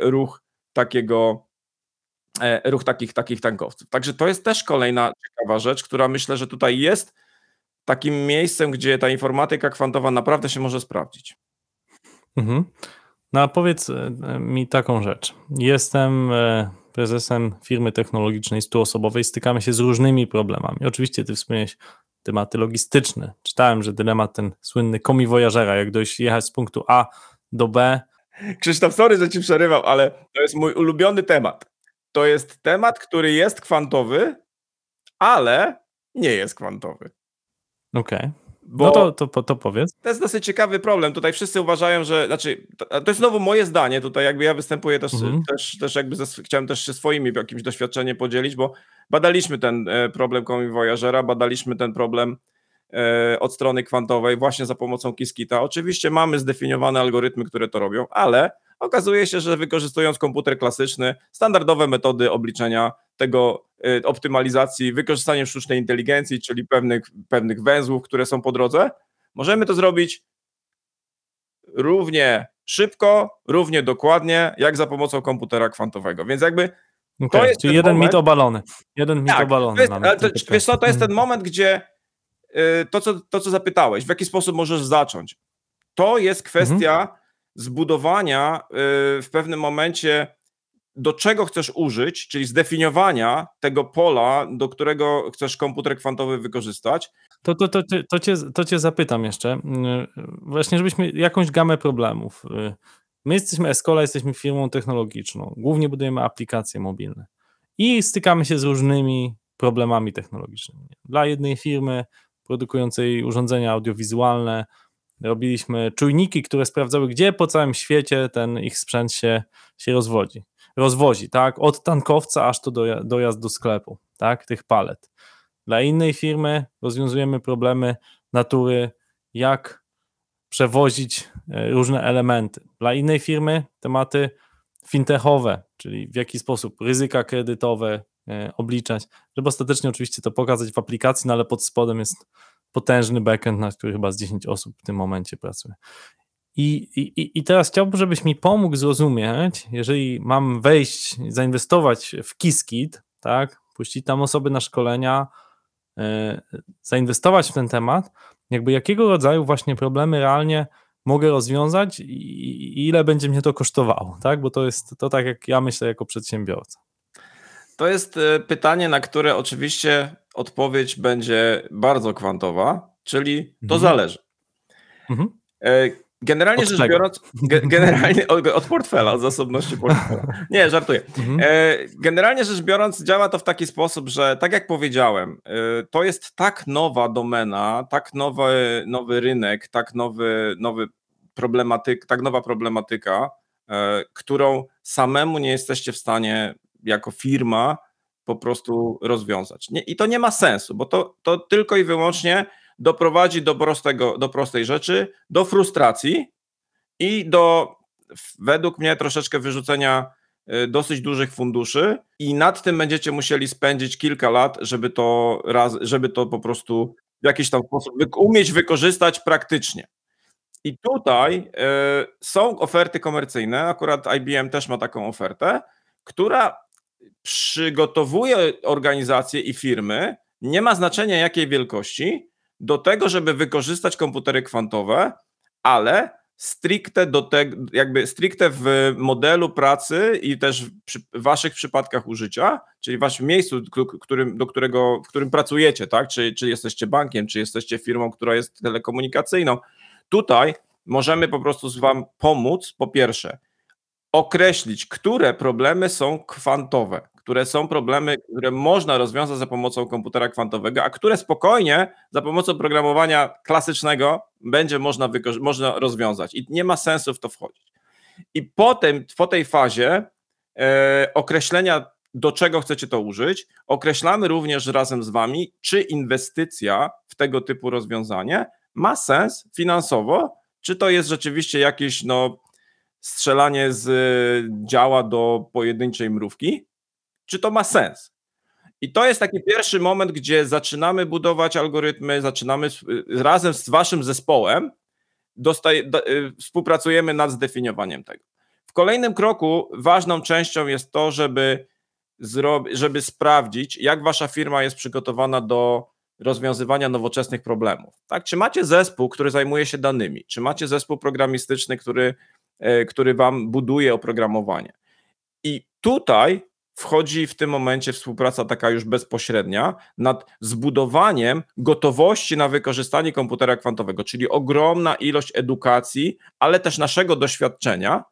Speaker 3: ruch takiego e, ruch takich, takich tankowców. Także to jest też kolejna ciekawa rzecz, która myślę, że tutaj jest takim miejscem, gdzie ta informatyka kwantowa naprawdę się może sprawdzić.
Speaker 2: Mhm. No a powiedz e, mi taką rzecz. Jestem e, prezesem firmy technologicznej stuosobowej, stykamy się z różnymi problemami. Oczywiście ty wspomniałeś tematy logistyczne. Czytałem, że dylemat ten słynny komi wojażera, jak dojść jechać z punktu A do B.
Speaker 3: Krzysztof, sorry, że ci przerywał, ale to jest mój ulubiony temat. To jest temat, który jest kwantowy, ale nie jest kwantowy.
Speaker 2: Okej. Okay. no to, to, to powiedz.
Speaker 3: To jest dosyć ciekawy problem. Tutaj wszyscy uważają, że. Znaczy, to, to jest znowu moje zdanie. Tutaj jakby ja występuję też, mhm. też, też jakby ze, chciałem też się swoimi jakimś doświadczeniem podzielić, bo badaliśmy ten e, problem Comi Voyagera, badaliśmy ten problem od strony kwantowej właśnie za pomocą Qiskita. Oczywiście mamy zdefiniowane algorytmy, które to robią, ale okazuje się, że wykorzystując komputer klasyczny, standardowe metody obliczenia tego y, optymalizacji, wykorzystaniem sztucznej inteligencji, czyli pewnych, pewnych węzłów, które są po drodze, możemy to zrobić równie szybko, równie dokładnie, jak za pomocą komputera kwantowego. Więc jakby
Speaker 2: okay, to jest czyli jeden moment, mit obalony. Jeden mit tak, obalony.
Speaker 3: To jest, ale to, wiesz co, to jest ten moment, gdzie to co, to, co zapytałeś, w jaki sposób możesz zacząć. To jest kwestia mhm. zbudowania y, w pewnym momencie do czego chcesz użyć, czyli zdefiniowania tego pola, do którego chcesz komputer kwantowy wykorzystać.
Speaker 2: To, to, to, to, cię, to cię zapytam jeszcze, właśnie żebyśmy jakąś gamę problemów. My jesteśmy Escola, jesteśmy firmą technologiczną, głównie budujemy aplikacje mobilne i stykamy się z różnymi problemami technologicznymi. Dla jednej firmy produkującej urządzenia audiowizualne robiliśmy czujniki, które sprawdzały, gdzie po całym świecie ten ich sprzęt się, się rozwodzi rozwozi, tak? Od tankowca aż to do, dojazd do sklepu, tak? Tych palet. Dla innej firmy rozwiązujemy problemy natury, jak przewozić e, różne elementy. Dla innej firmy tematy fintechowe, czyli w jaki sposób ryzyka kredytowe obliczać, żeby ostatecznie oczywiście to pokazać w aplikacji, no ale pod spodem jest potężny backend, na który chyba z 10 osób w tym momencie pracuje. I, i, I teraz chciałbym, żebyś mi pomógł zrozumieć, jeżeli mam wejść, zainwestować w Kiskit, tak, puścić tam osoby na szkolenia, yy, zainwestować w ten temat, jakby jakiego rodzaju właśnie problemy realnie mogę rozwiązać i, i ile będzie mnie to kosztowało, tak, bo to jest to tak, jak ja myślę jako przedsiębiorca.
Speaker 3: To jest e, pytanie, na które oczywiście odpowiedź będzie bardzo kwantowa, czyli to mhm. zależy. Mhm. E, Generalnie
Speaker 2: Od
Speaker 3: rzecz biorąc, ge, [LAUGHS] generalnie od, od portfela, od zasobności portfela. Nie, żartuję.
Speaker 2: Mhm.
Speaker 3: E, generalnie rzecz biorąc, działa to w taki sposób, że tak jak powiedziałem, to jest tak nowa domena, tak nowy, nowy rynek, tak nowy, nowy problematyk, tak nowa problematyka, którą samemu nie jesteście w stanie jako firma po prostu rozwiązać. Nie, I to nie ma sensu, bo to, to tylko i wyłącznie doprowadzi do, prostego, do prostej rzeczy, do frustracji i do według mnie troszeczkę wyrzucenia y, dosyć dużych funduszy i nad tym będziecie musieli spędzić kilka lat, żeby to raz, żeby to po prostu w jakiś tam sposób umieć wykorzystać praktycznie. I tutaj y, są oferty komercyjne, akurat IBM też ma taką ofertę, która przygotowuje organizacje i firmy, nie ma znaczenia jakiej wielkości, do tego, żeby wykorzystać komputery kwantowe, ale stricte do tego, jakby stricte w modelu pracy i też w waszych przypadkach użycia, czyli waszym miejscu, którym, do którego, w którym pracujecie, tak? Czy, czy jesteście bankiem, czy jesteście firmą, która jest telekomunikacyjną. Tutaj możemy po prostu z wam pomóc, po pierwsze, określić, które problemy są kwantowe, które są problemy, które można rozwiązać za pomocą komputera kwantowego, a które spokojnie za pomocą programowania klasycznego będzie można, można rozwiązać i nie ma sensu w to wchodzić. I potem, po tej fazie e, określenia, do czego chcecie to użyć, określamy również razem z Wami, czy inwestycja w tego typu rozwiązanie ma sens finansowo, czy to jest rzeczywiście jakieś no, strzelanie z działa do pojedynczej mrówki, czy to ma sens. I to jest taki pierwszy moment, gdzie zaczynamy budować algorytmy, zaczynamy razem z waszym zespołem, dostaje, do, y, współpracujemy nad zdefiniowaniem tego. W kolejnym kroku ważną częścią jest to, żeby, żeby sprawdzić, jak wasza firma jest przygotowana do rozwiązywania nowoczesnych problemów. Tak? Czy macie zespół, który zajmuje się danymi? Czy macie zespół programistyczny, który, e, który wam buduje oprogramowanie? I tutaj wchodzi w tym momencie współpraca taka już bezpośrednia nad zbudowaniem gotowości na wykorzystanie komputera kwantowego, czyli ogromna ilość edukacji, ale też naszego doświadczenia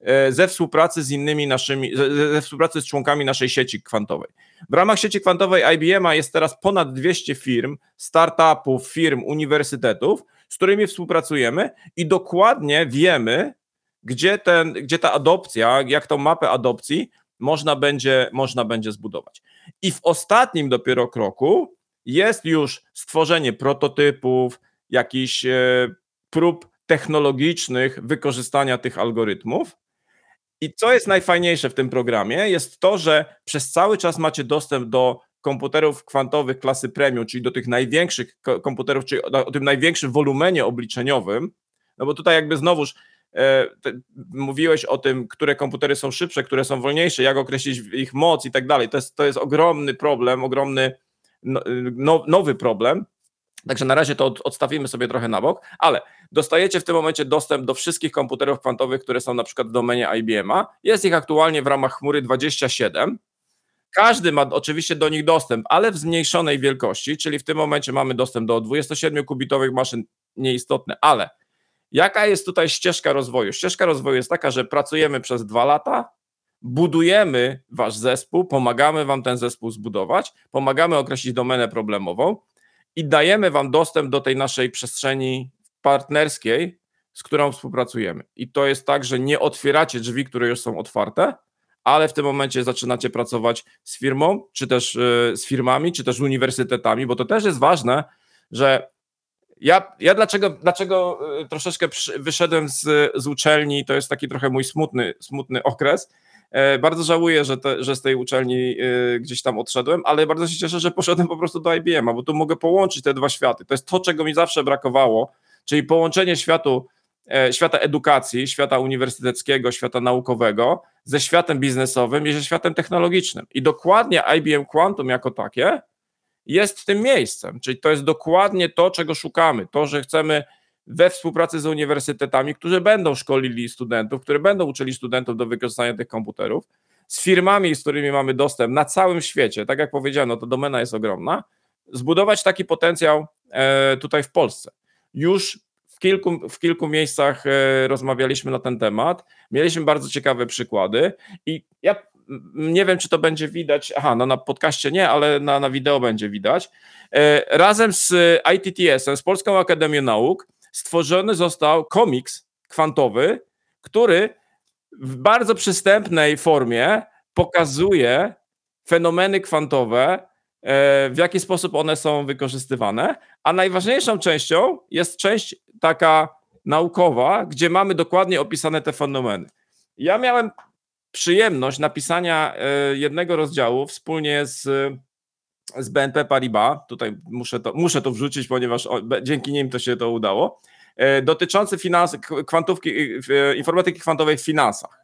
Speaker 3: e, ze współpracy z innymi naszymi, ze współpracy z członkami naszej sieci kwantowej. W ramach sieci kwantowej IBM jest teraz ponad 200 firm, startupów, firm, uniwersytetów, z którymi współpracujemy i dokładnie wiemy, gdzie, ten, gdzie ta adopcja, jak tą mapę adopcji można będzie, można będzie zbudować. I w ostatnim dopiero kroku jest już stworzenie prototypów, jakichś e, prób technologicznych wykorzystania tych algorytmów. I co jest najfajniejsze w tym programie, jest to, że przez cały czas macie dostęp do komputerów kwantowych klasy premium, czyli do tych największych komputerów, czyli o tym największym wolumenie obliczeniowym, no bo tutaj jakby znowuż mówiłeś o tym, które komputery są szybsze, które są wolniejsze, jak określić ich moc i tak dalej. To jest, to jest ogromny problem, ogromny no, no, nowy problem. Także na razie to odstawimy sobie trochę na bok, ale dostajecie w tym momencie dostęp do wszystkich komputerów kwantowych, które są na przykład w domenie IBM-a. Jest ich aktualnie w ramach chmury 27. Każdy ma oczywiście do nich dostęp, ale w zmniejszonej wielkości, czyli w tym momencie mamy dostęp do 27-kubitowych maszyn, nieistotne, ale Jaka jest tutaj ścieżka rozwoju? Ścieżka rozwoju jest taka, że pracujemy przez dwa lata, budujemy wasz zespół, pomagamy wam ten zespół zbudować, pomagamy określić domenę problemową i dajemy wam dostęp do tej naszej przestrzeni partnerskiej, z którą współpracujemy. I to jest tak, że nie otwieracie drzwi, które już są otwarte, ale w tym momencie zaczynacie pracować z firmą, czy też y, z firmami, czy też uniwersytetami, bo to też jest ważne, że ja, ja dlaczego, dlaczego y, troszeczkę wyszedłem z, z uczelni, to jest taki trochę mój smutny, smutny okres. E, bardzo żałuję, że, te, że z tej uczelni y, gdzieś tam odszedłem, ale bardzo się cieszę, że poszedłem po prostu do IBM, bo tu mogę połączyć te dwa światy. To jest to, czego mi zawsze brakowało, czyli połączenie światu, e, świata edukacji, świata uniwersyteckiego, świata naukowego ze światem biznesowym i ze światem technologicznym. I dokładnie IBM Quantum jako takie jest tym miejscem. Czyli to jest dokładnie to, czego szukamy. To, że chcemy we współpracy z uniwersytetami, którzy będą szkolili studentów, które będą uczyli studentów do wykorzystania tych komputerów, z firmami, z którymi mamy dostęp na całym świecie, tak jak powiedziano, no to domena jest ogromna, zbudować taki potencjał e, tutaj w Polsce. Już kilku, w kilku miejscach e, rozmawialiśmy na ten temat. Mieliśmy bardzo ciekawe przykłady i ja nie wiem, czy to będzie widać. Aha, no na podcaście nie, ale na, na wideo będzie widać. E, razem z ITTS-em, z Polską Akademią Nauk, stworzony został komiks kwantowy, który w bardzo przystępnej formie pokazuje fenomeny kwantowe, e, w jaki sposób one są wykorzystywane, a najważniejszą częścią jest część taka naukowa, gdzie mamy dokładnie opisane te fenomeny. Ja miałem przyjemność napisania e, jednego rozdziału wspólnie z, z BNP Paribas, tutaj muszę to, muszę to wrzucić, ponieważ dzięki nim to się to udało, e, dotyczący finans, kwantówki, informatyki kwantowej w finansach.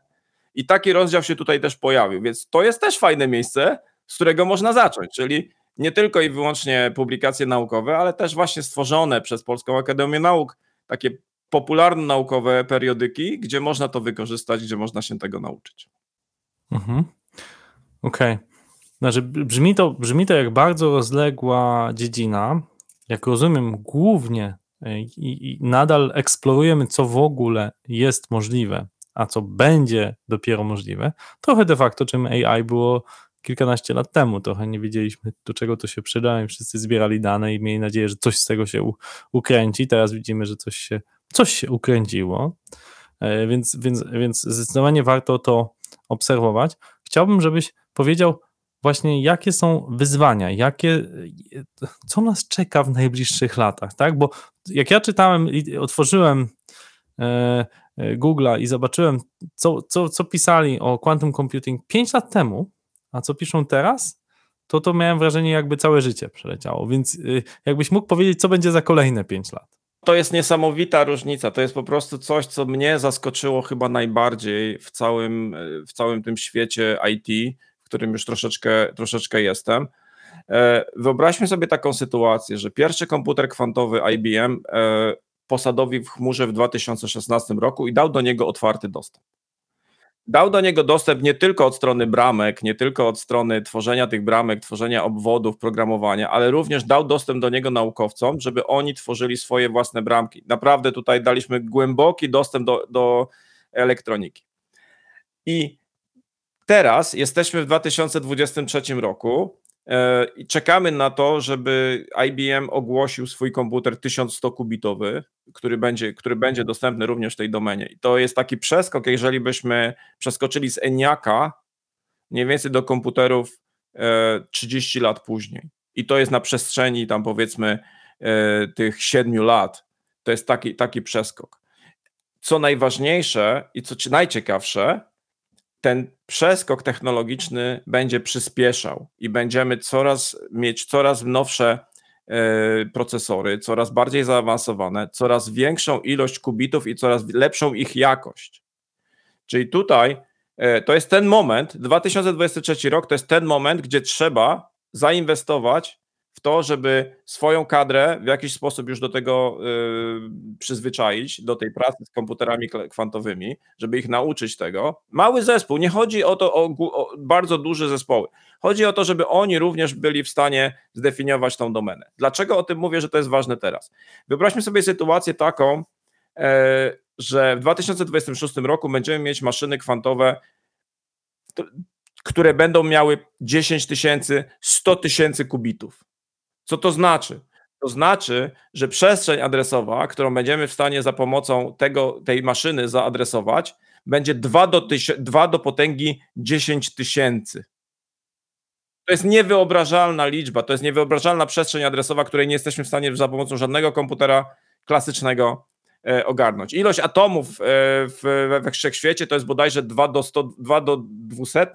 Speaker 3: I taki rozdział się tutaj też pojawił, więc to jest też fajne miejsce, z którego można zacząć, czyli nie tylko i wyłącznie publikacje naukowe, ale też właśnie stworzone przez Polską Akademię Nauk takie popularno-naukowe periodyki, gdzie można to wykorzystać, gdzie można się tego nauczyć.
Speaker 2: Mhm. Okej. Okay. Znaczy, brzmi to, brzmi to jak bardzo rozległa dziedzina. Jak rozumiem, głównie e, i, i nadal eksplorujemy, co w ogóle jest możliwe a co będzie dopiero możliwe, trochę de facto czym AI było kilkanaście lat temu. Trochę nie wiedzieliśmy, do czego to się przyda i wszyscy zbierali dane i mieli nadzieję, że coś z tego się ukręci. Teraz widzimy, że coś się, coś się ukręciło, e, więc, więc, więc zdecydowanie warto to obserwować. Chciałbym, żebyś powiedział właśnie, jakie są wyzwania, jakie, co nas czeka w najbliższych latach, tak? Bo jak ja czytałem i otworzyłem e, E, Google'a i zobaczyłem, co, co, co pisali o quantum computing 5 lat temu, a co piszą teraz, to to miałem wrażenie, jakby całe życie przeleciało. Więc y, jakbyś mógł powiedzieć, co będzie za kolejne 5 lat.
Speaker 3: To jest niesamowita różnica. To jest po prostu coś, co mnie zaskoczyło chyba najbardziej w całym, w całym tym świecie IT, w którym już troszeczkę, troszeczkę jestem. E, wyobraźmy sobie taką sytuację, że pierwszy komputer kwantowy IBM e, posadowi w chmurze w 2016 roku i dał do niego otwarty dostęp. Dał do niego dostęp nie tylko od strony bramek, nie tylko od strony tworzenia tych bramek, tworzenia obwodów, programowania, ale również dał dostęp do niego naukowcom, żeby oni tworzyli swoje własne bramki. Naprawdę tutaj daliśmy głęboki dostęp do, do elektroniki. I teraz jesteśmy w 2023 roku i czekamy na to, żeby IBM ogłosił swój komputer 1100 kubitowy, który będzie, który będzie dostępny również w tej domenie. I to jest taki przeskok, jeżeli byśmy przeskoczyli z Eniaka mniej więcej do komputerów 30 e, lat później. I to jest na przestrzeni tam powiedzmy e, tych 7 lat. To jest taki, taki przeskok. Co najważniejsze i co najciekawsze, ten przeskok technologiczny będzie przyspieszał i będziemy coraz mieć coraz nowsze E, procesory, coraz bardziej zaawansowane, coraz większą ilość kubitów i coraz lepszą ich jakość. Czyli tutaj e, to jest ten moment, 2023 rok to jest ten moment, gdzie trzeba zainwestować w to, żeby swoją kadrę w jakiś sposób już do tego y, przyzwyczaić, do tej pracy z komputerami kwantowymi, żeby ich nauczyć tego. Mały zespół, nie chodzi o to o, o bardzo duże zespoły. Chodzi o to, żeby oni również byli w stanie zdefiniować tą domenę. Dlaczego o tym mówię, że to jest ważne teraz? Wyobraźmy sobie sytuację taką, e, że w 2026 roku będziemy mieć maszyny kwantowe, które będą miały 10 tysięcy, 100 tysięcy kubitów. Co to znaczy? To znaczy, że przestrzeń adresowa, którą będziemy w stanie za pomocą tego, tej maszyny zaadresować, będzie 2 do, 2 do potęgi 10 tysięcy. To jest niewyobrażalna liczba, to jest niewyobrażalna przestrzeń adresowa, której nie jesteśmy w stanie za pomocą żadnego komputera klasycznego e, ogarnąć. Ilość atomów e, we wszechświecie to jest bodajże 2 do, 100, 2 do 200,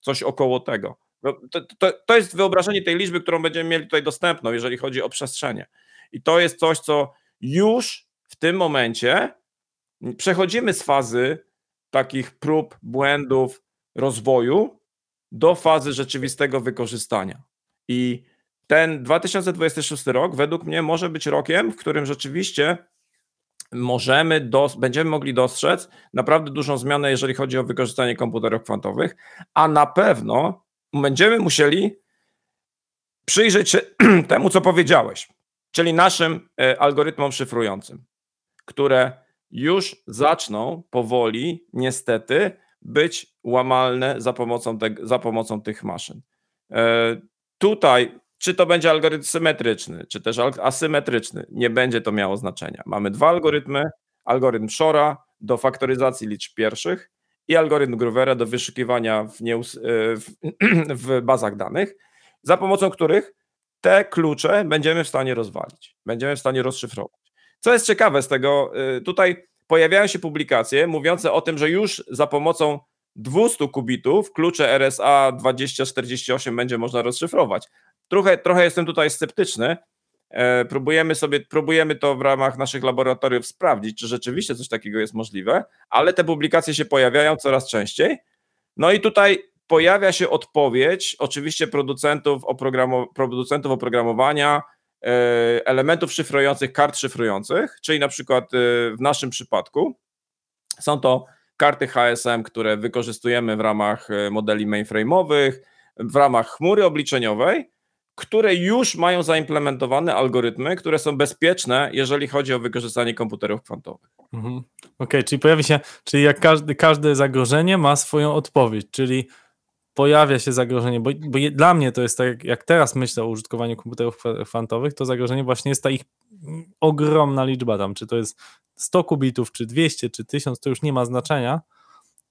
Speaker 3: coś około tego. No, to, to, to jest wyobrażenie tej liczby, którą będziemy mieli tutaj dostępną, jeżeli chodzi o przestrzenie. I to jest coś, co już w tym momencie przechodzimy z fazy takich prób, błędów, rozwoju do fazy rzeczywistego wykorzystania. I ten 2026 rok według mnie może być rokiem, w którym rzeczywiście możemy, dos- będziemy mogli dostrzec naprawdę dużą zmianę, jeżeli chodzi o wykorzystanie komputerów kwantowych, a na pewno będziemy musieli przyjrzeć się [CLEARS THROAT] temu, co powiedziałeś, czyli naszym e, algorytmom szyfrującym, które już zaczną powoli, niestety, być łamalne za pomocą, te, za pomocą tych maszyn. E, tutaj, czy to będzie algorytm symetryczny, czy też asymetryczny, nie będzie to miało znaczenia. Mamy dwa algorytmy: algorytm Shora do faktoryzacji liczb pierwszych i algorytm Groovera do wyszukiwania w, e, w, [CLEARS THROAT] w bazach danych, za pomocą których te klucze będziemy w stanie rozwalić, będziemy w stanie rozszyfrować. Co jest ciekawe z tego, y, tutaj pojawiają się publikacje mówiące o tym, że już za pomocą 200 kubitów klucze RSA 2048 będzie można rozszyfrować. Trochę, trochę jestem tutaj sceptyczny. E, próbujemy sobie, próbujemy to w ramach naszych laboratoriów sprawdzić, czy rzeczywiście coś takiego jest możliwe, ale te publikacje się pojawiają coraz częściej. No i tutaj pojawia się odpowiedź, oczywiście producentów, producentów oprogramowania, e, elementów szyfrujących, kart szyfrujących, czyli na przykład e, w naszym przypadku są to karty HSM, które wykorzystujemy w ramach modeli mainframe'owych, w ramach chmury obliczeniowej, które już mają zaimplementowane algorytmy, które są bezpieczne, jeżeli chodzi o wykorzystanie komputerów kwantowych.
Speaker 2: Mhm. Okej, okay, czyli pojawi się, czyli jak każdy, każde zagrożenie ma swoją odpowiedź, czyli pojawia się zagrożenie, bo, bo dla mnie to jest tak, jak teraz myślę o użytkowaniu komputerów kwantowych, to zagrożenie właśnie jest ta ich ogromna liczba tam, czy to jest 100 kubitów, czy 200, czy 1000, to już nie ma znaczenia,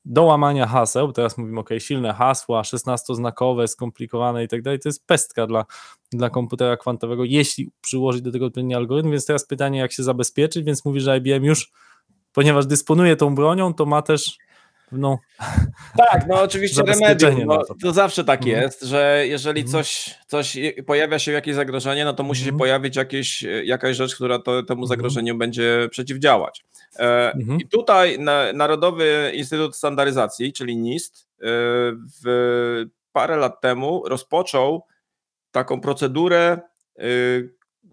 Speaker 2: do łamania haseł, teraz mówimy, ok, silne hasła, 16-znakowe, skomplikowane i tak dalej, to jest pestka dla, dla komputera kwantowego, jeśli przyłożyć do tego odpowiedni algorytm, więc teraz pytanie, jak się zabezpieczyć, więc mówi, że IBM już, ponieważ dysponuje tą bronią, to ma też no.
Speaker 3: Tak, no oczywiście remedium, no, to. to. zawsze tak mhm. jest, że jeżeli mhm. coś, coś pojawia się jakieś zagrożenie, no to musi mhm. się pojawić jakieś, jakaś rzecz, która to, temu mhm. zagrożeniu będzie przeciwdziałać. E, mhm. I tutaj na, Narodowy Instytut Standaryzacji, czyli NIST, e, w, parę lat temu rozpoczął taką procedurę e,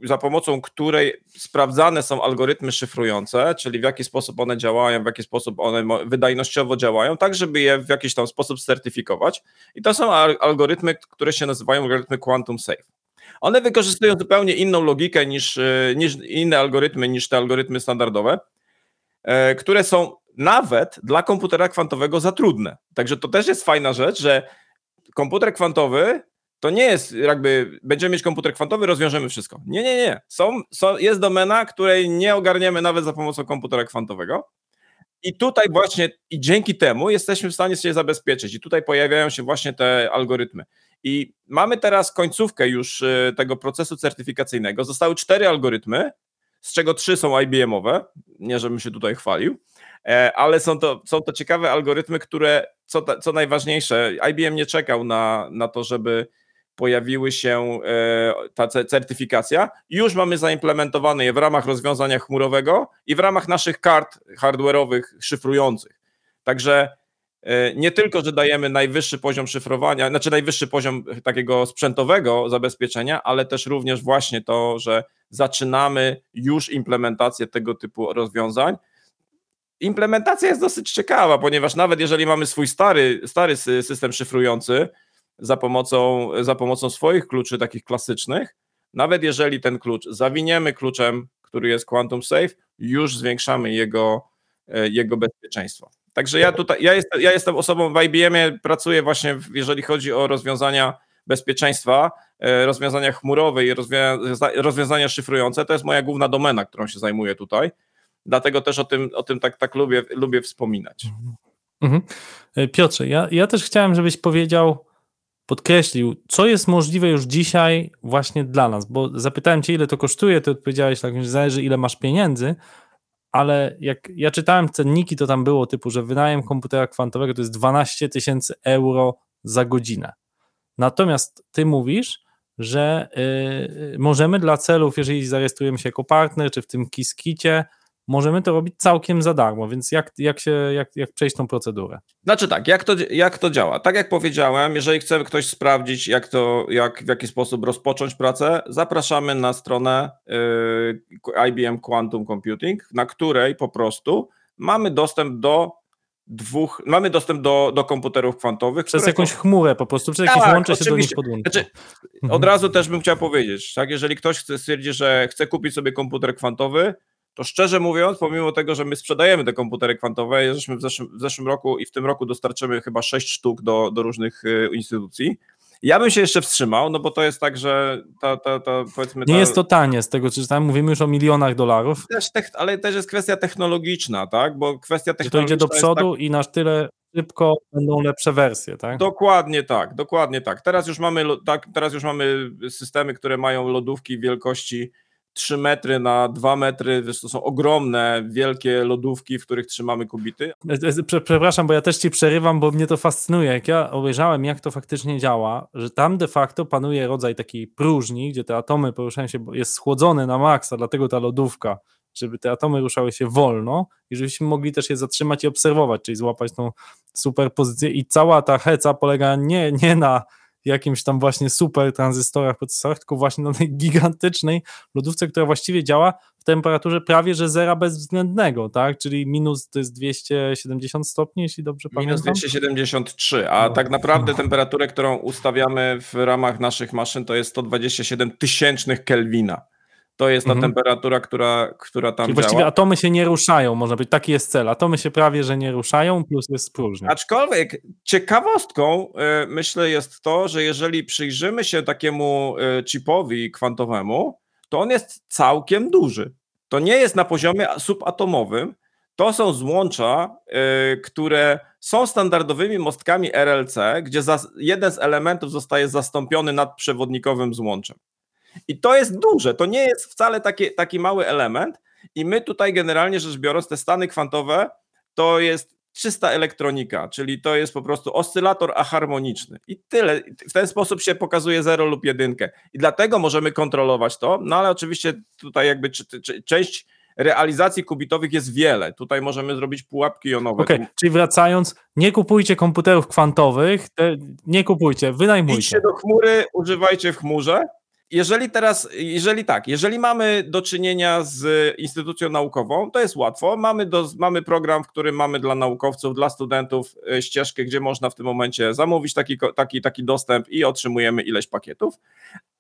Speaker 3: za pomocą której sprawdzane są algorytmy szyfrujące, czyli w jaki sposób one działają, w jaki sposób one wydajnościowo działają, tak żeby je w jakiś tam sposób certyfikować. I to są algorytmy, które się nazywają algorytmy Quantum Safe. One wykorzystują zupełnie inną logikę niż, e, niż inne algorytmy, niż te algorytmy standardowe, e, które są nawet dla komputera kwantowego za trudne. Także to też jest fajna rzecz, że komputer kwantowy to nie jest jakby, będziemy mieć komputer kwantowy, rozwiążemy wszystko. Nie, nie, nie. Są, są, jest domena, której nie ogarniemy nawet za pomocą komputera kwantowego. I tutaj właśnie, i dzięki temu jesteśmy w stanie się zabezpieczyć. I tutaj pojawiają się właśnie te algorytmy. I mamy teraz końcówkę już y, tego procesu certyfikacyjnego. Zostały cztery algorytmy, z czego trzy są IBM-owe. Nie, żebym się tutaj chwalił, e, ale są to, są to ciekawe algorytmy, które, co, co najważniejsze, IBM nie czekał na, na to, żeby pojawiły się e, ta certyfikacja. Już mamy zaimplementowane je w ramach rozwiązania chmurowego i w ramach naszych kart hardware'owych szyfrujących. Także e, nie tylko, że dajemy najwyższy poziom szyfrowania, znaczy najwyższy poziom takiego sprzętowego zabezpieczenia, ale też również właśnie to, że zaczynamy już implementację tego typu rozwiązań. Implementacja jest dosyć ciekawa, ponieważ nawet jeżeli mamy swój stary, stary system szyfrujący, za pomocą, za pomocą swoich kluczy takich klasycznych, nawet jeżeli ten klucz zawiniemy kluczem, który jest Quantum Safe, już zwiększamy jego, e, jego bezpieczeństwo. Także ja tutaj, ja, jest, ja jestem osobą w IBM-ie, pracuję właśnie, jeżeli chodzi o rozwiązania bezpieczeństwa, e, rozwiązania chmurowe i rozwiązania szyfrujące, to jest moja główna domena, którą się zajmuję tutaj. Dlatego też o tym, o tym tak, tak lubię, lubię wspominać.
Speaker 2: Mhm. E, Piotrze, ja, ja też chciałem, żebyś powiedział, podkreślił, co jest możliwe już dzisiaj właśnie dla nas, bo zapytałem cię, ile to kosztuje, ty odpowiedziałeś tak, że zależy, ile masz pieniędzy, ale jak ja czytałem cenniki, to tam było typu, że wynajem komputera kwantowego to jest 12 tysięcy euro za godzinę. Natomiast ty mówisz, że yy, możemy dla celów, jeżeli zarejestrujemy się jako partner, czy w tym Kiskicie, możemy to robić całkiem za darmo, więc jak, jak, się, jak, jak przejść tą procedurę?
Speaker 3: Znaczy tak, jak to, jak to działa? Tak jak powiedziałem, jeżeli chce ktoś sprawdzić, jak to, jak, w jaki sposób rozpocząć pracę, zapraszamy na stronę y, IBM Quantum Computing, na której po prostu mamy dostęp do dwóch, mamy dostęp do, do komputerów kwantowych.
Speaker 2: Przez jakąś to... chmurę po prostu, przez jakieś tak, łącze się do nich podłączy. Znaczy,
Speaker 3: mhm. Od razu też bym chciał powiedzieć, tak, jeżeli ktoś chce, stwierdzi, że chce kupić sobie komputer kwantowy, to szczerze mówiąc, pomimo tego, że my sprzedajemy te komputery kwantowe, żeśmy w zeszłym, w zeszłym roku i w tym roku dostarczymy chyba 6 sztuk do, do różnych y, instytucji, ja bym się jeszcze wstrzymał, no bo to jest tak, że ta, ta, ta powiedzmy.
Speaker 2: Nie
Speaker 3: ta,
Speaker 2: jest to tanie, z tego czy czytałem, mówimy już o milionach dolarów.
Speaker 3: Też ale też jest kwestia technologiczna, tak? Bo kwestia
Speaker 2: Że to
Speaker 3: technologiczna.
Speaker 2: idzie do przodu
Speaker 3: tak,
Speaker 2: i na tyle szybko będą lepsze wersje, tak?
Speaker 3: Dokładnie tak, dokładnie tak. Teraz już mamy tak, teraz już mamy systemy, które mają lodówki wielkości 3 metry na 2 metry, wiesz, to są ogromne, wielkie lodówki, w których trzymamy kubity.
Speaker 2: E, Prze- Przepraszam, bo ja też ci przerywam, bo mnie to fascynuje. Jak ja obejrzałem, jak to faktycznie działa, że tam de facto panuje rodzaj takiej próżni, gdzie te atomy poruszają się, bo jest schłodzony na maksa, dlatego ta lodówka, żeby te atomy ruszały się wolno i żebyśmy mogli też je zatrzymać i obserwować, czyli złapać tą superpozycję. I cała ta heca polega nie, nie na jakimś tam właśnie super tranzystorach, procesorach, tylko właśnie na tej [LAUGHS] gigantycznej lodówce, która właściwie działa w temperaturze prawie że zera bezwzględnego, tak? Czyli minus to jest 270 stopni, jeśli dobrze
Speaker 3: Minus
Speaker 2: pamiętam.
Speaker 3: 273, a
Speaker 2: No.
Speaker 3: tak naprawdę temperaturę, którą ustawiamy w ramach naszych maszyn, to jest 127 tysięcznych Kelwina. To jest ta
Speaker 2: Mhm.
Speaker 3: temperatura, która, która tam
Speaker 2: Czyli właściwie
Speaker 3: działa.
Speaker 2: atomy się nie ruszają, może być, taki jest cel. Atomy się prawie że nie ruszają, plus jest próżnia.
Speaker 3: Aczkolwiek ciekawostką y, myślę jest to, że jeżeli przyjrzymy się takiemu y, chipowi kwantowemu, to on jest całkiem duży. To nie jest na poziomie subatomowym. To są złącza, y, które są standardowymi mostkami RLC, gdzie zas- jeden z elementów zostaje zastąpiony nadprzewodnikowym złączem. I to jest duże, to nie jest wcale taki, taki mały element. I my tutaj generalnie rzecz biorąc, te stany kwantowe to jest czysta elektronika, czyli to jest po prostu oscylator aharmoniczny. I tyle. W ten sposób się pokazuje 0 lub jedynkę. I dlatego możemy kontrolować to, no ale oczywiście tutaj jakby czy, czy, część realizacji kubitowych jest wiele. Tutaj możemy zrobić pułapki jonowe.
Speaker 2: Okej, czyli wracając, nie kupujcie komputerów kwantowych, nie kupujcie,
Speaker 3: Idźcie
Speaker 2: wynajmujcie.
Speaker 3: do chmury, używajcie w chmurze. Jeżeli teraz, jeżeli tak, jeżeli mamy do czynienia z instytucją naukową, to jest łatwo. Mamy, do, mamy program, w którym mamy dla naukowców, dla studentów e, ścieżkę, gdzie można w tym momencie zamówić taki, taki, taki dostęp i otrzymujemy ileś pakietów.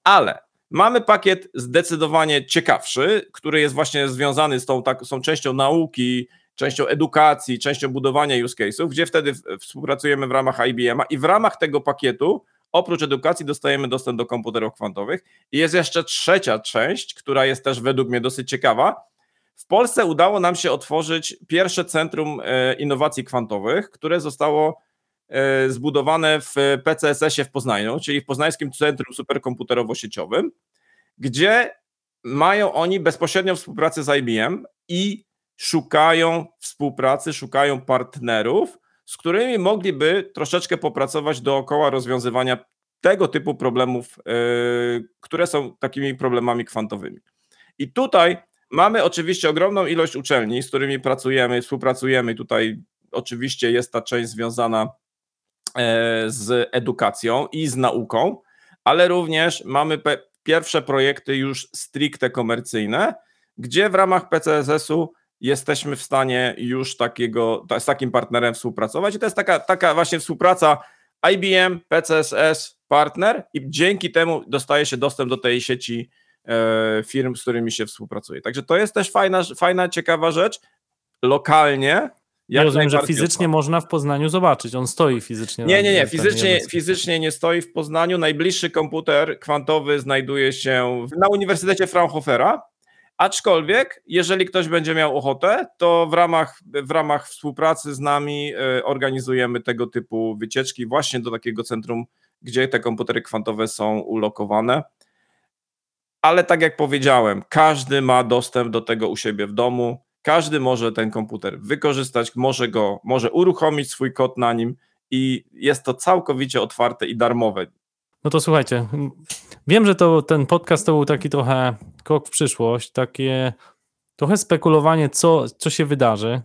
Speaker 3: Ale mamy pakiet zdecydowanie ciekawszy, który jest właśnie związany z tą, tak, z tą częścią nauki, częścią edukacji, częścią budowania use case'ów, gdzie wtedy współpracujemy w ramach IBM-a i w ramach tego pakietu oprócz edukacji dostajemy dostęp do komputerów kwantowych. I jest jeszcze trzecia część, która jest też według mnie dosyć ciekawa. W Polsce udało nam się otworzyć pierwsze centrum e, innowacji kwantowych, które zostało e, zbudowane w PCSS-ie w Poznaniu, czyli w Poznańskim Centrum Superkomputerowo-Sieciowym, gdzie mają oni bezpośrednią współpracę z IBM i szukają współpracy, szukają partnerów, z którymi mogliby troszeczkę popracować dookoła rozwiązywania tego typu problemów, yy, które są takimi problemami kwantowymi. I tutaj mamy oczywiście ogromną ilość uczelni, z którymi pracujemy, współpracujemy. Tutaj oczywiście jest ta część związana e, z edukacją i z nauką, ale również mamy pierwsze projekty już stricte komercyjne, gdzie w ramach PCSS-u jesteśmy w stanie już takiego, ta- z takim partnerem współpracować. I to jest taka, taka właśnie współpraca IBM, PCSS, partner i dzięki temu dostaje się dostęp do tej sieci e, firm, z którymi się współpracuje. Także to jest też fajna, fajna ciekawa rzecz. Lokalnie.
Speaker 2: Ja rozumiem, że fizycznie można w Poznaniu zobaczyć. On stoi fizycznie.
Speaker 3: Nie, nie, nie. Fizycznie, fizycznie nie stoi w Poznaniu. Najbliższy komputer kwantowy znajduje się na Uniwersytecie Fraunhofera. Aczkolwiek, jeżeli ktoś będzie miał ochotę, to w ramach, w ramach współpracy z nami e, organizujemy tego typu wycieczki właśnie do takiego centrum, gdzie te komputery kwantowe są ulokowane. Ale tak jak powiedziałem, każdy ma dostęp do tego u siebie w domu. Każdy może ten komputer wykorzystać, może go, może uruchomić swój kod na nim i jest to całkowicie otwarte i darmowe.
Speaker 2: No to słuchajcie, wiem, że to ten podcast to był taki trochę krok w przyszłość, takie trochę spekulowanie, co, co się wydarzy.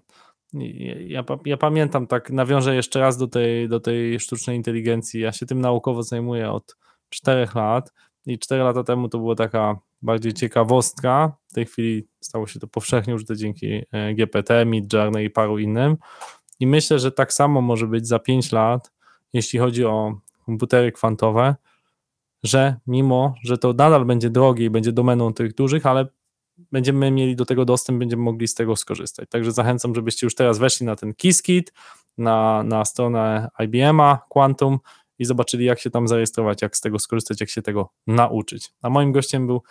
Speaker 2: Ja, ja pamiętam, tak nawiążę jeszcze raz do tej, do tej sztucznej inteligencji. Ja się tym naukowo zajmuję od czterech lat i cztery lata temu to była taka bardziej ciekawostka. W tej chwili stało się to powszechnie użyte dzięki e, GPT, Midjourney i paru innym. I myślę, że tak samo może być za 5 lat, jeśli chodzi o komputery kwantowe, że mimo, że to nadal będzie drogie i będzie domeną tych dużych, ale będziemy mieli do tego dostęp, będziemy mogli z tego skorzystać. Także zachęcam, żebyście już teraz weszli na ten Qiskit, na, na stronę IBM-a, Quantum i zobaczyli, jak się tam zarejestrować, jak z tego skorzystać, jak się tego nauczyć. A moim gościem był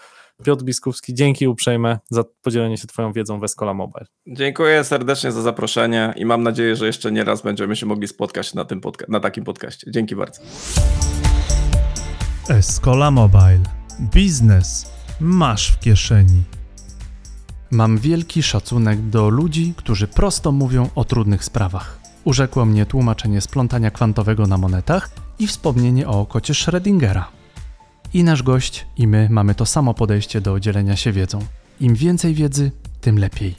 Speaker 2: Piotr Biskupski. Dzięki uprzejme za podzielenie się Twoją wiedzą w Escola Mobile.
Speaker 3: Dziękuję serdecznie za zaproszenie i mam nadzieję, że jeszcze nie raz będziemy się mogli spotkać na, tym podca- na takim podcaście. Dzięki bardzo.
Speaker 1: Escola Mobile. Biznes masz w kieszeni. Mam wielki szacunek do ludzi, którzy prosto mówią o trudnych sprawach. Urzekło mnie tłumaczenie splątania kwantowego na monetach i wspomnienie o kocie Schrödingera. I nasz gość, i my mamy to samo podejście do dzielenia się wiedzą. Im więcej wiedzy, tym lepiej,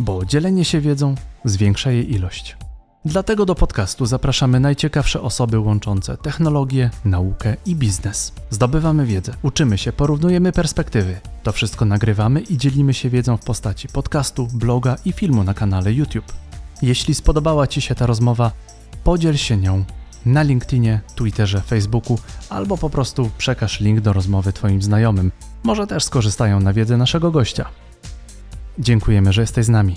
Speaker 1: bo dzielenie się wiedzą zwiększa jej ilość. Dlatego do podcastu zapraszamy najciekawsze osoby łączące technologię, naukę i biznes. Zdobywamy wiedzę, uczymy się, porównujemy perspektywy. To wszystko nagrywamy i dzielimy się wiedzą w postaci podcastu, bloga i filmu na kanale YouTube. Jeśli spodobała Ci się ta rozmowa, podziel się nią na LinkedInie, Twitterze, Facebooku albo po prostu przekaż link do rozmowy Twoim znajomym. Może też skorzystają na wiedzę naszego gościa. Dziękujemy, że jesteś z nami.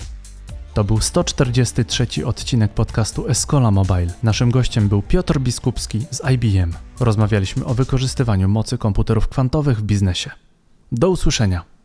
Speaker 1: To był 143 odcinek podcastu Escola Mobile. Naszym gościem był Piotr Biskupski z IBM. Rozmawialiśmy o wykorzystywaniu mocy komputerów kwantowych w biznesie. Do usłyszenia.